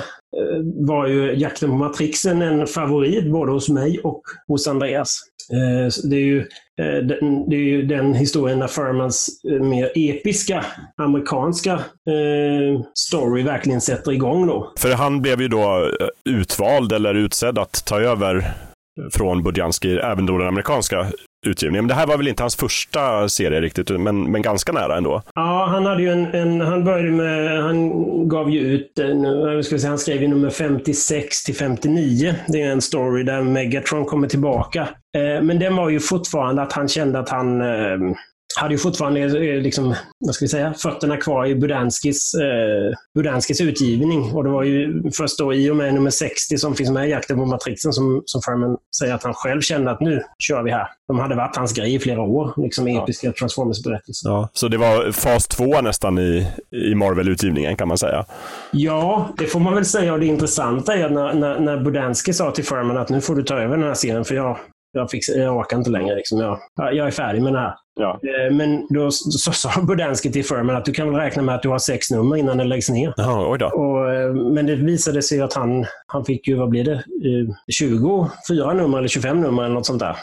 var ju Jakten på Matrixen en favorit både hos mig och hos Andreas. Eh, det är ju Eh, det är ju den historien när Furmans eh, mer episka amerikanska eh, story verkligen sätter igång då. För han blev ju då eh, utvald eller utsedd att ta över från Budjanski, även då den amerikanska utgivningen. Men det här var väl inte hans första serie riktigt, men, men ganska nära ändå. Ja, han hade ju en, en han började med, han gav ju ut, eh, en, eh, ska säga, han skrev ju nummer 56 till 59. Det är en story där Megatron kommer tillbaka. Eh, men den var ju fortfarande att han kände att han hade ju fortfarande eh, liksom, vad ska vi säga, fötterna kvar i Budanskis, eh, Budanskis utgivning. Och det var ju först då i och med nummer 60 som finns med i Jakten på Matrixen som, som Furman säger att han själv kände att nu kör vi här. De hade varit hans grej i flera år, liksom ja. episka Transformers-berättelser. Ja, så det var fas två nästan i, i Marvel-utgivningen kan man säga? Ja, det får man väl säga. Och det intressanta är att när, när, när Budansky sa till Furman att nu får du ta över den här serien, för jag, jag, fix, jag orkar inte längre. Liksom. Jag, jag är färdig med det här. Ja. Eh, men då sa Budansky till Furman att du kan väl räkna med att du har sex nummer innan den läggs ner. Jaha, oj då. Och, eh, men det visade sig att han, han fick ju, vad blir det, 24 eh, nummer eller 25 nummer eller något sånt där.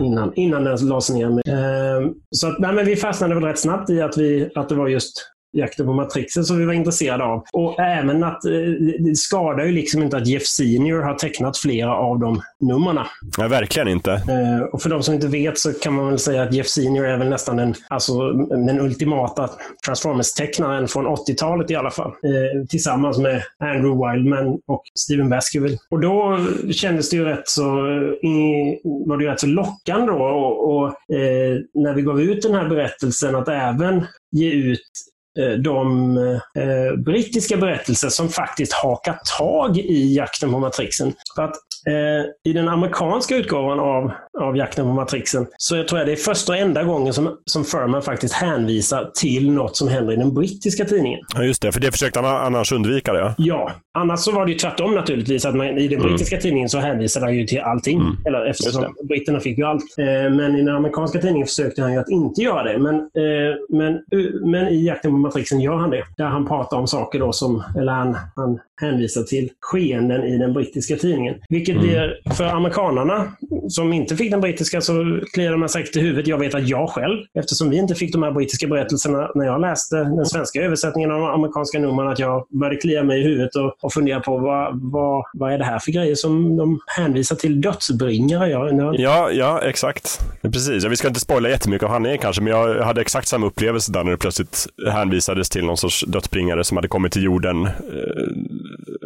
Innan, innan den lades ner. Så att, nej, men vi fastnade väl rätt snabbt i att, vi, att det var just jakten på Matrixen som vi var intresserade av. Och även att eh, det skadar ju liksom inte att Jeff Senior har tecknat flera av de numren. Nej, verkligen inte. Eh, och för de som inte vet så kan man väl säga att Jeff Senior är väl nästan den, alltså, den ultimata Transformers-tecknaren från 80-talet i alla fall. Eh, tillsammans med Andrew Wildman och Steven Baskerville. Och då kändes det ju rätt så, var det ju rätt så lockande då. Och, och när vi gav ut den här berättelsen att även ge ut de eh, brittiska berättelser som faktiskt hakar tag i jakten på Matrixen. För att eh, i den amerikanska utgåvan av, av Jakten på Matrixen så jag tror jag det är första och enda gången som, som Furman faktiskt hänvisar till något som händer i den brittiska tidningen. Ja, just det. För det försökte han annars undvika det. Ja. Annars så var det ju tvärtom naturligtvis. att man, I den mm. brittiska tidningen så hänvisade han ju till allting. Mm. Eller eftersom britterna fick ju allt. Eh, men i den amerikanska tidningen försökte han ju att inte göra det. Men, eh, men, men i Jakten på Matrixen gör han det. Där han pratar om saker då som, eller han, han hänvisar till skeenden i den brittiska tidningen. Vilket mm. blir, för amerikanarna som inte fick den brittiska så kliar man säkert i huvudet. Jag vet att jag själv, eftersom vi inte fick de här brittiska berättelserna när jag läste den svenska översättningen av de amerikanska numren, att jag började klia mig i huvudet och, och fundera på vad, vad, vad är det här för grejer som de hänvisar till dödsbringare? Jag, ja, ja, exakt. Precis. Ja, vi ska inte spoila jättemycket av handlingen kanske, men jag hade exakt samma upplevelse där när det plötsligt hänvisades till någon sorts dödsbringare som hade kommit till jorden eh,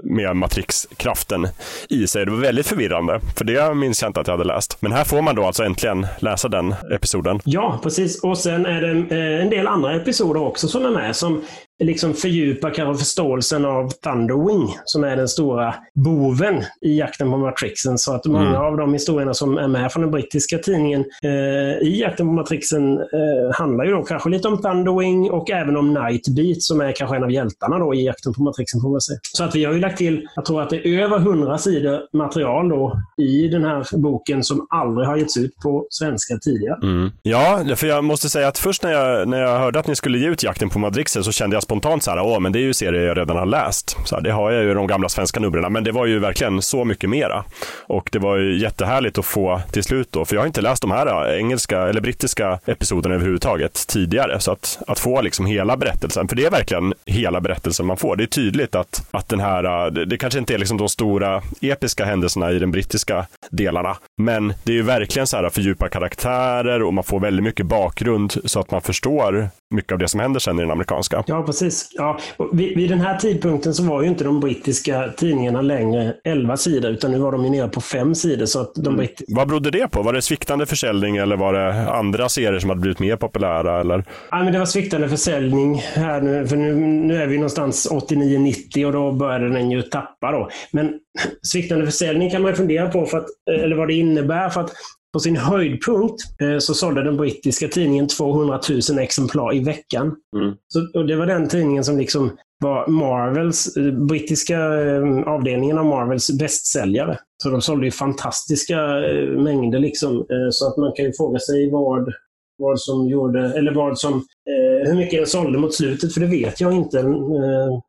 med matrixkraften i sig. Det var väldigt förvirrande, för det minns jag inte att jag hade läst. Men här får man då alltså äntligen läsa den episoden. Ja, precis. Och sen är det eh, en del andra episoder också som är med som liksom fördjupa kanske förståelsen av Thunderwing, som är den stora boven i jakten på Matrixen. Så att många mm. av de historierna som är med från den brittiska tidningen eh, i jakten på Matrixen eh, handlar ju då kanske lite om Thunderwing och även om Nightbeat som är kanske en av hjältarna då i jakten på Matrixen. Får man säga. Så att vi har ju lagt till, jag tror att det är över 100 sidor material då i den här boken som aldrig har getts ut på svenska tidigare. Mm. Ja, för jag måste säga att först när jag, när jag hörde att ni skulle ge ut Jakten på Matrixen så kände jag spontant så här, åh, men det är ju serier jag redan har läst. Så här, det har jag ju de gamla svenska numren, men det var ju verkligen så mycket mera. Och det var ju jättehärligt att få till slut då, för jag har inte läst de här äh, engelska eller brittiska episoderna överhuvudtaget tidigare. Så att, att få liksom hela berättelsen, för det är verkligen hela berättelsen man får. Det är tydligt att, att den här, äh, det, det kanske inte är liksom de stora episka händelserna i den brittiska delarna, men det är ju verkligen så här fördjupa karaktärer och man får väldigt mycket bakgrund så att man förstår mycket av det som händer sen i den amerikanska. Ja, precis. Ja, vid, vid, den här tidpunkten så var ju inte de brittiska tidningarna längre 11 sidor, utan nu var de ju nere på fem sidor. Så att de mm. britt... Vad berodde det på? Var det sviktande försäljning eller var det andra serier som hade blivit mer populära? Eller? Ja, men det var sviktande försäljning här nu, för nu, nu är vi någonstans 89-90 och då började den ju tappa då. Men sviktande försäljning kan man fundera på, för att, eller vad det innebär. för att på sin höjdpunkt eh, så sålde den brittiska tidningen 200 000 exemplar i veckan. Mm. Så, och det var den tidningen som liksom var Marvels, eh, brittiska eh, avdelningen av Marvels bästsäljare. Så de sålde ju fantastiska mängder liksom. Så att man kan ju fråga sig vad, vad som gjorde, eller vad som, Eh, hur mycket den sålde mot slutet, för det vet jag inte eh,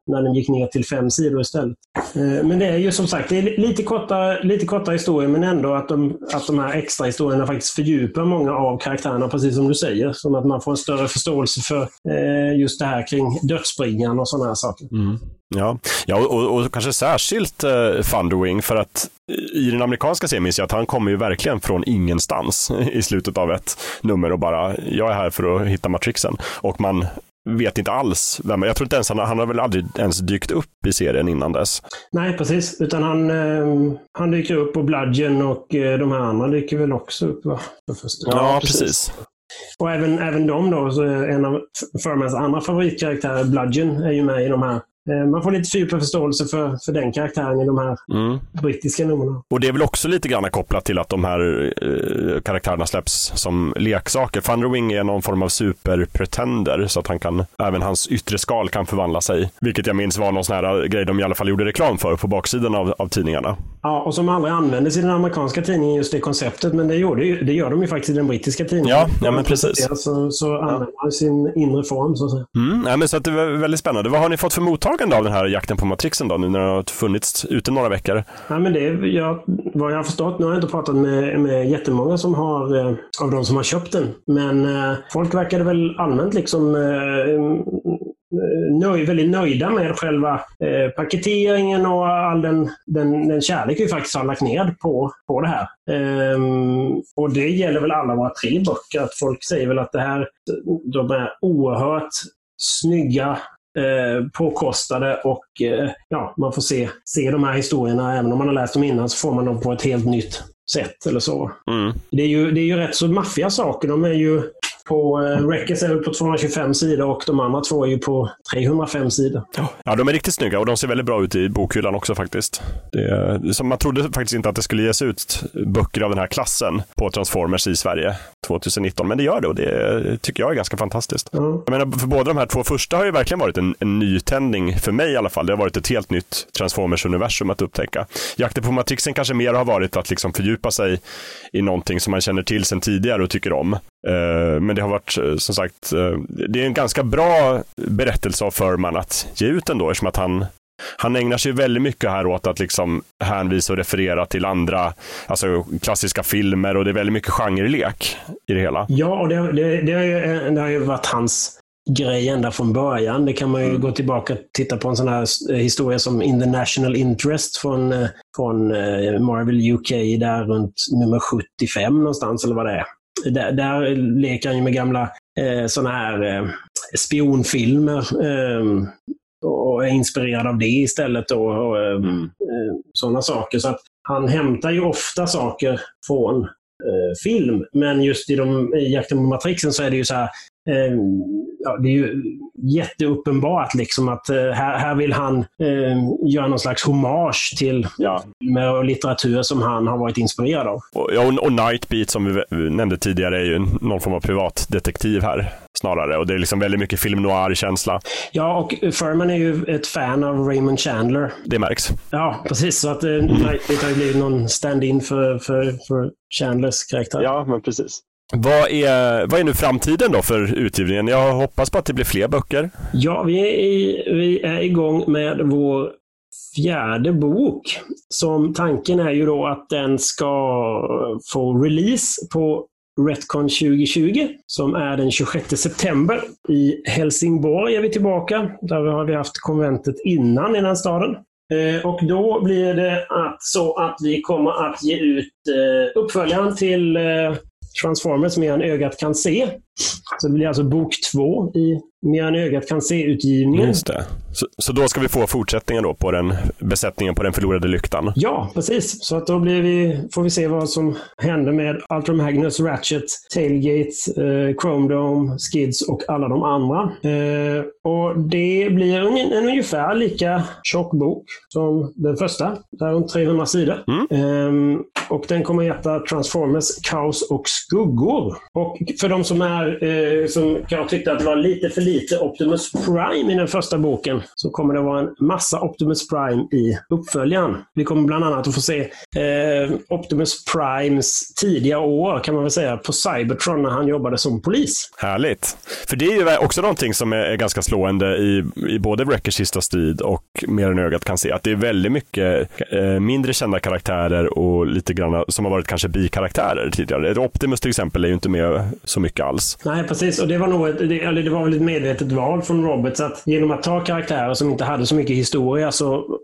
när den gick ner till fem sidor istället. Eh, men det är ju som sagt, det är lite korta, lite korta historier, men ändå att de, att de här extra historierna faktiskt fördjupar många av karaktärerna, precis som du säger. Som att man får en större förståelse för eh, just det här kring dödsbringan och sådana här saker. Mm. Ja, ja och, och, och kanske särskilt eh, Thunderwing för att i den amerikanska serien minns jag att han kommer ju verkligen från ingenstans i slutet av ett nummer och bara, jag är här för att hitta matrixen. Och man vet inte alls vem, jag tror inte ens han, han har väl aldrig ens dykt upp i serien innan dess. Nej, precis, utan han, eh, han dyker upp och Bludgeon och eh, de här andra dyker väl också upp va? Ja, precis. precis. Och även, även de då, så en av Furmans andra favoritkaraktärer, Bludgeon, är ju med i de här man får lite fördjupad förståelse för, för den karaktären i de här mm. brittiska numren. Och det är väl också lite grann kopplat till att de här eh, karaktärerna släpps som leksaker. Thunderwing är någon form av superpretender så att han kan, även hans yttre skal kan förvandla sig. Vilket jag minns var någon sån här grej de i alla fall gjorde reklam för på baksidan av, av tidningarna. Ja, och som aldrig användes i den amerikanska tidningen, just det konceptet. Men det, gjorde det gör de ju faktiskt i den brittiska tidningen. Ja, ja men precis. Så, så använder man sin inre form, så att säga. Mm, ja, men så att det var väldigt spännande. Vad har ni fått för mottagande av den här jakten på Matrixen då, nu när den har funnits ute några veckor? Ja, men det, jag, vad jag har förstått, nu har jag inte pratat med, med jättemånga som har, eh, av de som har köpt den. Men eh, folk verkade väl allmänt liksom eh, eh nöj, väldigt nöjda med själva eh, paketeringen och all den, den, den kärlek vi faktiskt har lagt ner på, på det här. Ehm, och det gäller väl alla våra tre böcker, att folk säger väl att det här, de är oerhört snygga, eh, påkostade och eh, ja, man får se, se de här historierna, även om man har läst dem innan, så får man dem på ett helt nytt sätt eller så. Mm. Det, är ju, det är ju rätt så maffiga saker. De är ju på eh, Records är på 225 sidor och de andra två är ju på 305 sidor. Ja, de är riktigt snygga och de ser väldigt bra ut i bokhyllan också faktiskt. Det, som man trodde faktiskt inte att det skulle ges ut böcker av den här klassen på Transformers i Sverige 2019, men det gör det och det tycker jag är ganska fantastiskt. Mm. Jag menar, för båda de här två första har ju verkligen varit en, en nytändning för mig i alla fall. Det har varit ett helt nytt Transformers-universum att upptäcka. Jakten på Matrixen kanske mer har varit att liksom fördjupa sig i någonting som man känner till sedan tidigare och tycker om. Uh, men det har varit eh, som sagt, uh, det är en ganska bra berättelse av Furman att ge ut ändå eftersom att han han ägnar sig väldigt mycket här åt att liksom hänvisa och referera till andra alltså klassiska filmer och det är väldigt mycket genrelek i det hela. Ja, och det, det, det, har, ju, det har ju varit hans grej ända från början. Det kan man ju mm. gå tillbaka och titta på en sån här eh, historia som In the National Interest från, eh, från eh, Marvel UK där runt nummer 75 någonstans eller vad det är. Där, där leker han ju med gamla eh, sådana här eh, spionfilmer eh, och är inspirerad av det istället. Och, och eh, mm. sådana saker. Så att han hämtar ju ofta saker från eh, Eh, film. Men just i, de, i Jakten på Matrixen så är det ju så här Eh, ja, det är ju jätteuppenbart liksom att eh, här, här vill han eh, göra någon slags hommage till ja, med litteratur som han har varit inspirerad av. Och, och, och Nightbeat som vi nämnde tidigare är ju någon form av privatdetektiv här snarare. Och det är liksom väldigt mycket film noir-känsla. Ja, och Furman är ju ett fan av Raymond Chandler. Det märks. Ja, precis. Så att Nightbeat har ju blivit någon stand-in för, för, för Chandlers karaktär. Ja, men precis. Vad är, vad är nu framtiden då för utgivningen? Jag hoppas på att det blir fler böcker. Ja, vi är, i, vi är igång med vår fjärde bok. Som tanken är ju då att den ska få release på Retcon 2020 som är den 26 september. I Helsingborg är vi tillbaka. Där har vi haft konventet innan i den staden. Eh, och då blir det att, så att vi kommer att ge ut eh, uppföljaren till eh, Transformers mer än ögat kan se. Så det blir alltså bok två i mer än ögat kan se-utgivningen. Just det. Så, så, då ska vi få fortsättningen då på den besättningen på den förlorade lyktan? Ja, precis. Så att då vi, får vi se vad som händer med Ultra Magnus, Ratchet, Tailgate, eh, Chrome Dome, Skids och alla de andra. Eh, och det blir en, en ungefär lika tjock bok som den första. Där runt 300 sidor. Mm. Eh, och den kommer att heta Transformers, Kaos och Skuggor. Och för de som är, eh, som jag tyckte att det var lite för lite Optimus Prime i den första boken så kommer det vara en massa Optimus Prime i uppföljaren. Vi kommer bland annat att få se eh, Optimus Primes tidiga år kan man väl säga på Cybertron när han jobbade som polis. Härligt. För det är ju också någonting som är, ganska slående i, i både Wreckers sista strid och Mer än ögat kan se. Att det är väldigt mycket eh, mindre kända karaktärer och lite grann som har varit kanske bikaraktärer tidigare. Optimus till exempel är ju inte med så mycket alls. Nej, precis. Och det var nog ett, det, eller det var väl ett medvetet val från Roberts att genom att ta karaktärer som inte hade så mycket historia så,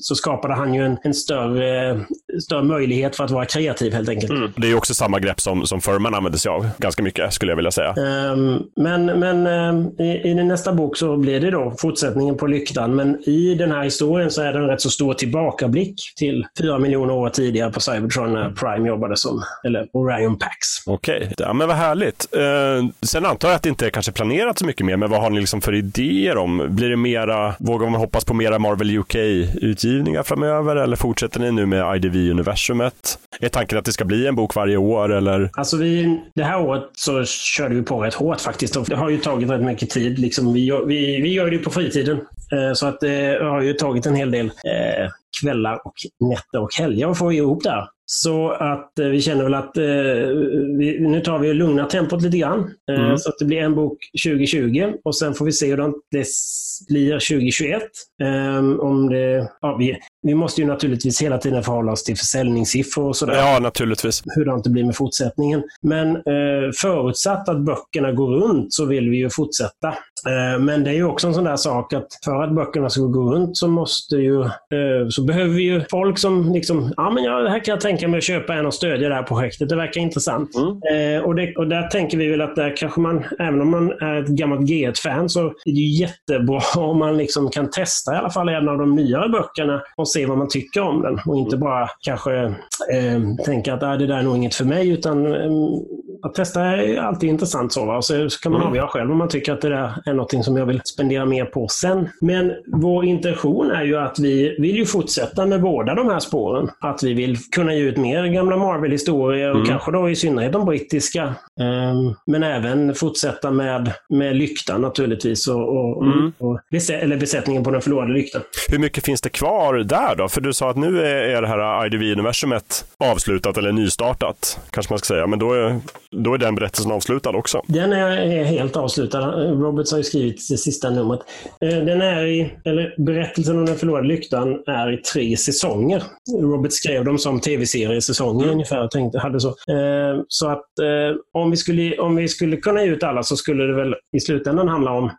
så skapade han ju en, en större, större möjlighet för att vara kreativ helt enkelt. Mm. Det är ju också samma grepp som, som Furman använde sig av ganska mycket skulle jag vilja säga. Um, men men um, i, i nästa bok så blir det då fortsättningen på Lyktan. Men i den här historien så är det en rätt så stor tillbakablick till fyra miljoner år tidigare på Cybertron när Prime jobbade som, eller Orion Pax. Okej, okay. ja, men vad härligt. Uh, sen antar jag att det inte är kanske planerat så mycket mer, men vad har ni liksom för idéer om? Blir det mera, vågar man hoppas på mera Marvel UK-utgivningar framöver eller fortsätter ni nu med IDV-universumet? Är tanken att det ska bli en bok varje år eller? Alltså vi, det här året så körde vi på rätt hårt faktiskt. Det har ju tagit rätt mycket tid. Liksom, vi, gör, vi, vi gör det på fritiden. Eh, så att det har ju tagit en hel del eh, kvällar och nätter och helger att få ihop det här. Så att eh, vi känner väl att eh, vi, nu tar vi och lugnar tempot lite grann. Eh, mm. Så att det blir en bok 2020 och sen får vi se hur det blir 2021. Ehm, om det, ja, vi, vi måste ju naturligtvis hela tiden förhålla oss till försäljningssiffror och sådär. Ja, naturligtvis. Hur det blir med fortsättningen. Men eh, förutsatt att böckerna går runt så vill vi ju fortsätta. Eh, men det är ju också en sån där sak att för att böckerna ska gå runt så måste ju, eh, så behöver vi ju folk som liksom, ja men ja, det här kan jag tänka mig att köpa en och stödja det här projektet. Det verkar intressant. Mm. Eh, och, det, och där tänker vi väl att där kanske man, även om man är ett gammalt G1-fan, så är det ju jättebra om man liksom kan testa i alla fall en av de nyare böckerna och se vad man tycker om den. Och inte bara kanske eh, tänka att ah, det där är nog inget för mig, utan eh, att testa är alltid intressant. Så, va? så, kan man mm. avgöra själv om man tycker att det där är något som jag vill spendera mer på sen. Men vår intention är ju att vi vill ju fortsätta med båda de här spåren. Att vi vill kunna ge ut mer gamla Marvel-historier och mm. kanske då i synnerhet de brittiska. Um, men även fortsätta med, med lyktan naturligtvis och, och, mm. och, eller besättningen på den förlorade lyktan. Hur mycket finns det kvar där då? För du sa att nu är, är det här IDV-universumet avslutat eller nystartat, kanske man ska säga. Men då är, då är den berättelsen avslutad också. Den är, helt avslutad. Roberts har ju skrivit det sista numret. Eh, den är i, eller berättelsen om den förlorade lyktan är i tre säsonger. Robert skrev dem som tv-seriesäsonger mm. ungefär och tänkte, hade så. Eh, så att eh, om vi, skulle, om vi skulle kunna ge ut alla så skulle det väl i slutändan handla om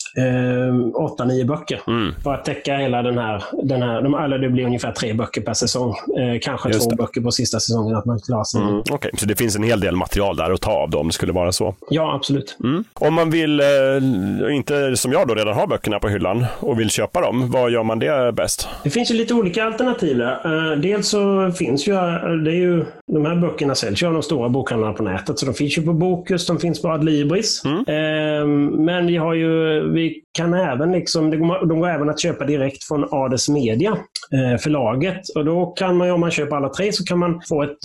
åtta, nio böcker. Mm. För att täcka hela den här, den här de, eller det blir ungefär tre böcker per säsong. kanske Just två det. böcker på sista säsongen att man klarar sig. Mm. Okej, okay. så det finns en hel del material där att ta av då, om det skulle vara så. Ja, absolut. Mm. Om man vill, eh, inte som jag då redan har böckerna på hyllan och vill köpa dem, vad gör man det bäst? Det finns ju lite olika alternativ där. Eh, dels så finns ju, det är ju, de här böckerna säljs ju av de stora bokhandlarna på nätet. Så de finns ju på Bokus, de finns på Adlibris. Mm. Ehm, men vi har ju, vi kan även liksom, de går även att köpa direkt från Ades Media, eh, förlaget. Och då kan man, om man köper alla tre, så kan man få ett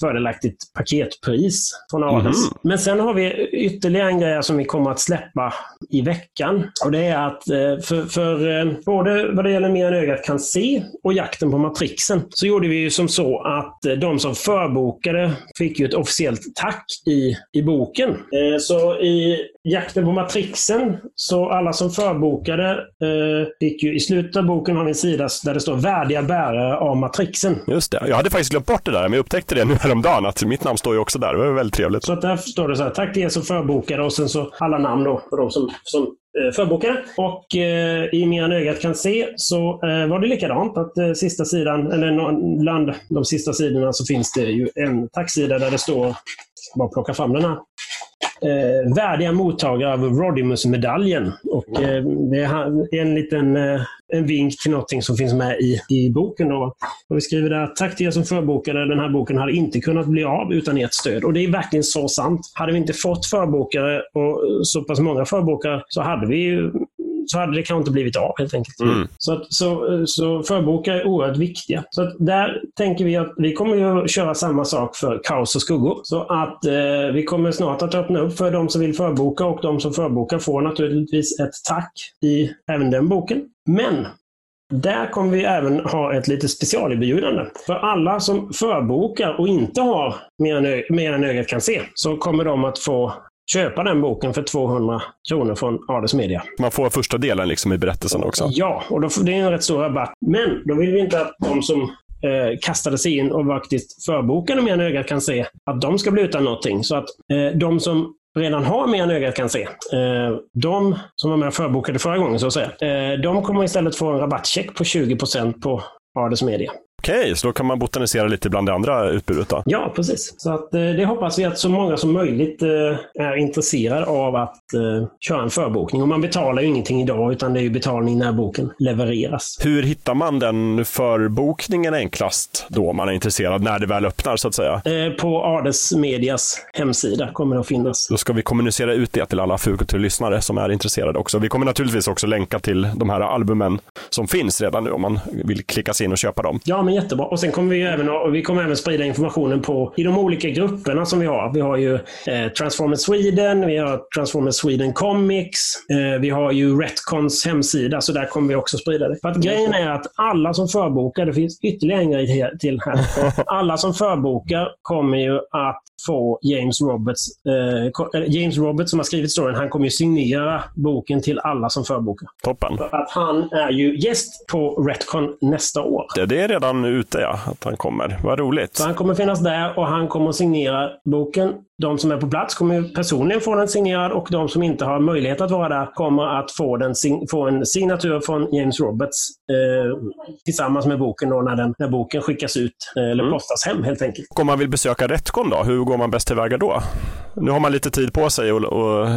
fördelaktigt paketpris från Ades. Mm. Men sen har vi ytterligare en grej som vi kommer att släppa i veckan. Och det är att för, för både vad det gäller Mer än ögat kan se och Jakten på Matrixen så gjorde vi ju som så att eh, de som förbokade fick ju ett officiellt tack i, i boken. Eh, så i Jakten på Matrixen, så alla som förbokade eh, fick ju i slutet av boken har en sida där det står värdiga bärare av Matrixen. Just det. Jag hade faktiskt glömt bort det där, men jag upptäckte det nu häromdagen att mitt namn står ju också där. Det var väldigt trevligt. Så att där står det så här, tack till er som förbokade och sen så alla namn då på de som, som Eh, förbokare. Och eh, i Mer än ögat kan se så eh, var det likadant. Att eh, sista sidan, eller bland de sista sidorna så finns det ju en tacksida där det står, bara plocka fram den här eh, värdiga mottagare av Rodimus-medaljen. Och eh, det är en liten eh, en vink till någonting som finns med i, i boken. Då. Och vi skriver där, tack till er som förbokade. Den här boken hade inte kunnat bli av utan ert stöd. Och det är verkligen så sant. Hade vi inte fått förbokare och så pass många förbokare så hade vi så hade det kanske inte blivit av helt enkelt. Mm. Så, att, så, så förbokar är oerhört viktiga. Så att där tänker vi att vi kommer att köra samma sak för Kaos och skuggor. Så att eh, vi kommer snart att öppna upp för de som vill förboka och de som förbokar får naturligtvis ett tack i även den boken. Men där kommer vi även ha ett lite specialerbjudande. För alla som förbokar och inte har mer än ögat kan se, så kommer de att få köpa den boken för 200 kronor från Ades Media. Man får första delen liksom i berättelsen också? Ja, och då, det är en rätt stor rabatt. Men då vill vi inte att de som eh, kastade sig in och faktiskt förbokade mer än ögat kan se, att de ska bli utan någonting. Så att eh, de som redan har mer än ögat kan se, eh, de som var med och förbokade förra gången, så att säga, eh, de kommer istället få en rabattcheck på 20% på Ades Media. Okej, så då kan man botanisera lite bland det andra utbudet då? Ja, precis. Så att, eh, det hoppas vi att så många som möjligt eh, är intresserade av att eh, köra en förbokning. Och man betalar ju ingenting idag, utan det är ju betalning när boken levereras. Hur hittar man den förbokningen enklast då, om man är intresserad, när det väl öppnar så att säga? På Ades Medias hemsida kommer det att finnas. Då ska vi kommunicera ut det till alla Fugotur-lyssnare som är intresserade också. Vi kommer naturligtvis också länka till de här albumen som finns redan nu, om man vill klicka sig in och köpa dem. Ja, men jättebra. Och sen kommer vi även, vi kommer även sprida informationen på, i de olika grupperna som vi har. Vi har ju eh, Transformers Sweden, vi har Transformers Sweden Comics, eh, vi har ju Retcons hemsida, så där kommer vi också sprida det. För att grejen är att alla som förbokar, det finns ytterligare en grej till här. Alla som förbokar kommer ju att få James Roberts, eh, James Roberts som har skrivit storyn, han kommer ju signera boken till alla som förbokar. Toppen. För att han är ju gäst på Retcon nästa år. Det, det är redan ute ja, att han kommer. Vad roligt. Så han kommer finnas där och han kommer signera boken. De som är på plats kommer personligen få den signerad och de som inte har möjlighet att vara där kommer att få, den, få en signatur från James Roberts eh, tillsammans med boken då när, den, när boken skickas ut eh, eller mm. postas hem helt enkelt. Om man vill besöka Retcon då, hur går man bäst tillväga då? Nu har man lite tid på sig och, och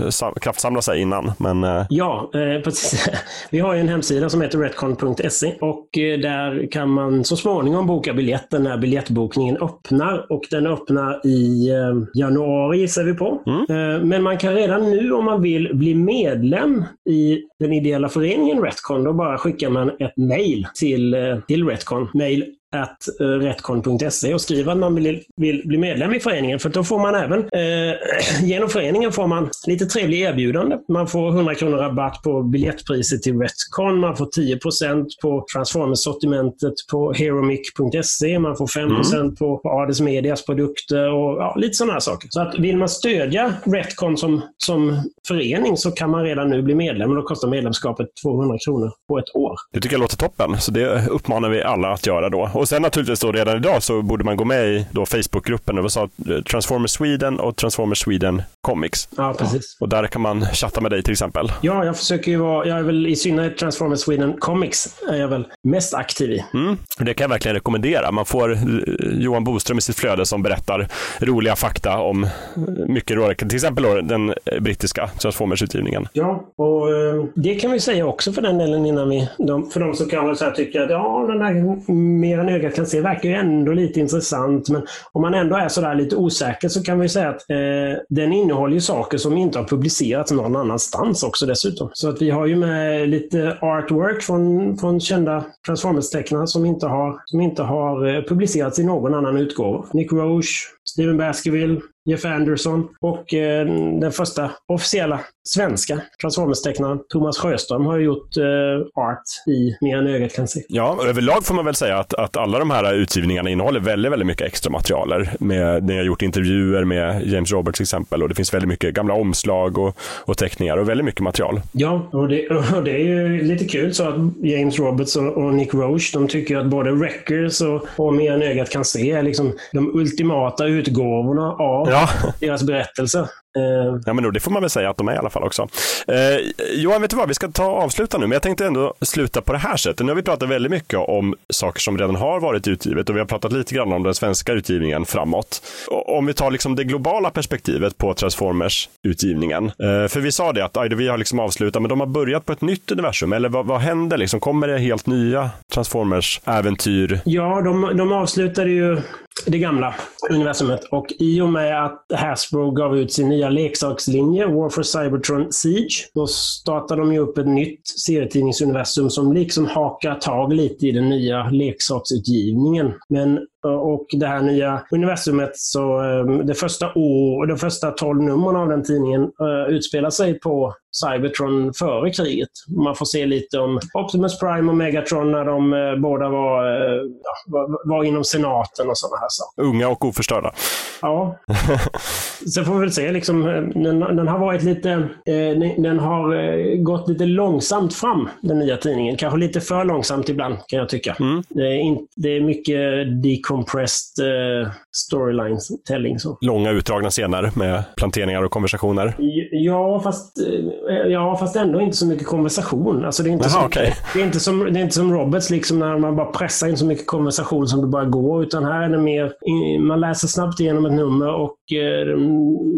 kraftsamla sig innan. Men... Eh, ja, eh, precis. Vi har ju en hemsida som heter retcon.se och eh, där kan man så småningom boka biljetten när biljettbokningen öppnar. Och den öppnar i januari gissar vi på. Mm. Men man kan redan nu om man vill bli medlem i den ideella föreningen Retcon, då bara skickar man ett mail till, till Retcon. Mail at eh, retcon.se och skriva att man vill, vill, bli medlem i föreningen. För då får man även, eh, genom föreningen får man lite trevliga erbjudanden. Man får 100 kronor rabatt på biljettpriset till Retcon, man får 10% på Transformers-sortimentet på heromic.se, man får 5 mm. på, på Ades Medias produkter och ja, lite sådana här saker. Så att vill man stödja Retcon som, som förening så kan man redan nu bli medlem och då kostar medlemskapet 200 kronor på ett år. Det tycker jag låter toppen, så det uppmanar vi alla att göra då. Och och sen naturligtvis då redan idag så borde man gå med i då Facebookgruppen, det sa Transformers Sweden och Transformers Sweden Comics. Ja, precis. Och där kan man chatta med dig till exempel. Ja, jag försöker ju vara, jag är väl i synnerhet Transformers Sweden Comics är jag väl mest aktiv i. Mm, det kan jag verkligen rekommendera. Man får eh, Johan Boström i sitt flöde som berättar roliga fakta om mycket roliga, till exempel då den brittiska Transformers-utgivningen. Ja, och eh, det kan vi säga också för den delen innan vi, de, för de som kan så här tycka att ja, den där mer än ögat kan se verkar ju ändå lite intressant. Men om man ändå är sådär lite osäker så kan vi säga att eh, den innehåller ju saker som inte har publicerats någon annanstans också dessutom. Så att vi har ju med lite artwork från, från kända Transformers-tecknare som inte har, som inte har eh, publicerats i någon annan utgåva. Nick Roche, Steven Baskerville, Jeff Anderson och eh, den första officiella svenska Transformers-tecknaren Thomas Sjöström har gjort eh, art i Mer än ögat kan se. Ja, överlag får man väl säga att, att alla de här utgivningarna innehåller väldigt, väldigt mycket extra materialer. Med, ni har gjort intervjuer med James Roberts till exempel och det finns väldigt mycket gamla omslag och, och teckningar och väldigt mycket material. Ja, och det, och det är ju lite kul så att James Roberts och, och Nick Roche, de tycker att både Wreckers och, och Mer än ögat kan se är liksom de ultimata utgåvorna av ja deras berättelser. Uh, ja, men då, det får man väl säga att de är i alla fall också. Uh, Johan, vet du vad? Vi ska ta och avsluta nu, men jag tänkte ändå sluta på det här sättet. Nu har vi pratat väldigt mycket om saker som redan har varit utgivet och vi har pratat lite grann om den svenska utgivningen framåt. Och om vi tar liksom det globala perspektivet på Transformers-utgivningen. Uh, för vi sa det att IDV har liksom avslutat, men de har börjat på ett nytt universum. Eller vad, vad händer? Liksom, kommer det helt nya Transformers-äventyr? Ja, de, de avslutade ju det gamla universumet. Och i och med att Hasbro gav ut sin nya leksakslinje, War for Cybertron Siege, då startar de ju upp ett nytt serietidningsuniversum som liksom hakar tag lite i den nya leksaksutgivningen. Men och det här nya universumet, så det första, år, de första 12 numren av den tidningen uh, utspelar sig på Cybertron före kriget. Man får se lite om Optimus Prime och Megatron när de uh, båda var, uh, var, var, inom senaten och sådana här saker. Unga och oförstörda. Ja. Sen får vi väl se, liksom, den, den har varit lite, den har gått lite långsamt fram, den nya tidningen. Kanske lite för långsamt ibland, kan jag tycka. Mm. Det, är in, det är mycket decompressed uh, storyline telling. Så. Långa utdragna scener med planteringar och konversationer. Ja, fast, ja, fast ändå inte så mycket konversation. Alltså, det, är inte Aha, okay. det, är inte som, det är inte som Roberts, liksom, när man bara pressar in så mycket konversation som det bara går. Utan här är det mer, man läser snabbt igenom ett nummer, och,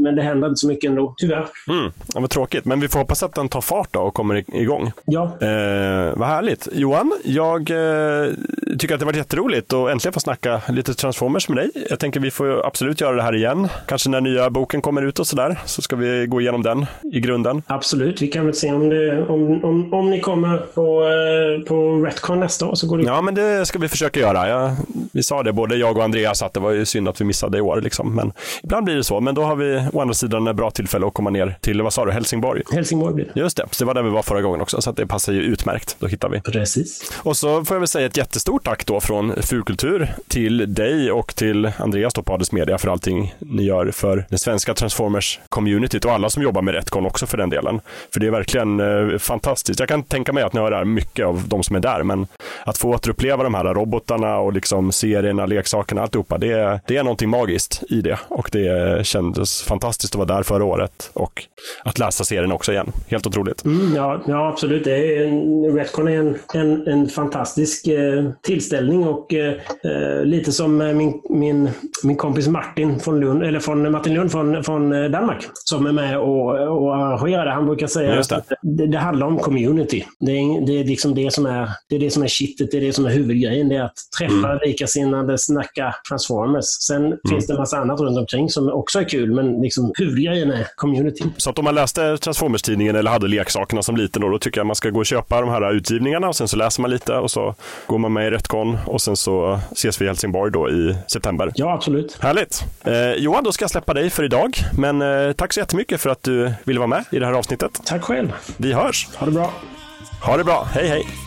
men det händer inte så mycket ändå, tyvärr. Mm. Ja, vad tråkigt, men vi får hoppas att den tar fart då och kommer igång. Ja. Eh, vad härligt. Johan, jag eh, tycker att det varit jätteroligt att äntligen få snacka lite Transformers med dig. Jag tänker vi får absolut göra det här igen. Kanske när nya boken kommer ut och sådär, så ska vi gå igenom den i grunden. Absolut, vi kan väl se om, det, om, om, om ni kommer på, eh, på Retcon nästa år. Så går det... Ja, men det ska vi försöka göra. Jag, vi sa det, både jag och Andreas, att det var ju synd att vi missade i år. Liksom. Men ibland blir det så. Men då har vi å andra sidan ett bra tillfälle att komma ner till, vad sa du, Helsingborg? Helsingborg blir det. Just det, så det var där vi var förra gången också, så det passar ju utmärkt. Då hittar vi. Precis. Och så får jag väl säga ett jättestort tack då från Fulkultur till till dig och till Andreas då på Ades Media för allting ni gör för det svenska Transformers-communityt och alla som jobbar med Retcon också för den delen. För det är verkligen eh, fantastiskt. Jag kan tänka mig att ni har det här mycket av de som är där, men att få återuppleva de här robotarna och liksom serierna, leksakerna, alltihopa, det, det är någonting magiskt i det och det kändes fantastiskt att vara där förra året och att läsa serien också igen. Helt otroligt. Mm, ja, ja, absolut. Det är en, Retcon är en, en, en fantastisk eh, tillställning och eh, eh lite som min, min, min kompis Martin från Lund, eller från Martin Lund från, från eh, Danmark som är med och, och arrangerar det. Han brukar säga att det, det, handlar om community. Det är, det är liksom det som är, det är det som är kittet, det är det som är huvudgrejen. Det är att träffa mm. likasinnade, snacka Transformers. Sen mm. finns det en massa annat runt omkring som också är kul, men liksom huvudgrejen är community. Så att om man läste Transformers-tidningen eller hade leksakerna som liten, då, då tycker jag man ska gå och köpa de här utgivningarna och sen så läser man lite och så går man med i Retcon och sen så ses vi i Helsingborg då i september. Ja, absolut. Härligt. Eh, Johan, då ska jag släppa dig för idag, men eh, tack så jättemycket för att du ville vara med i det här avsnittet. Tack själv. Vi hörs. Ha det bra. Ha det bra. Hej, hej.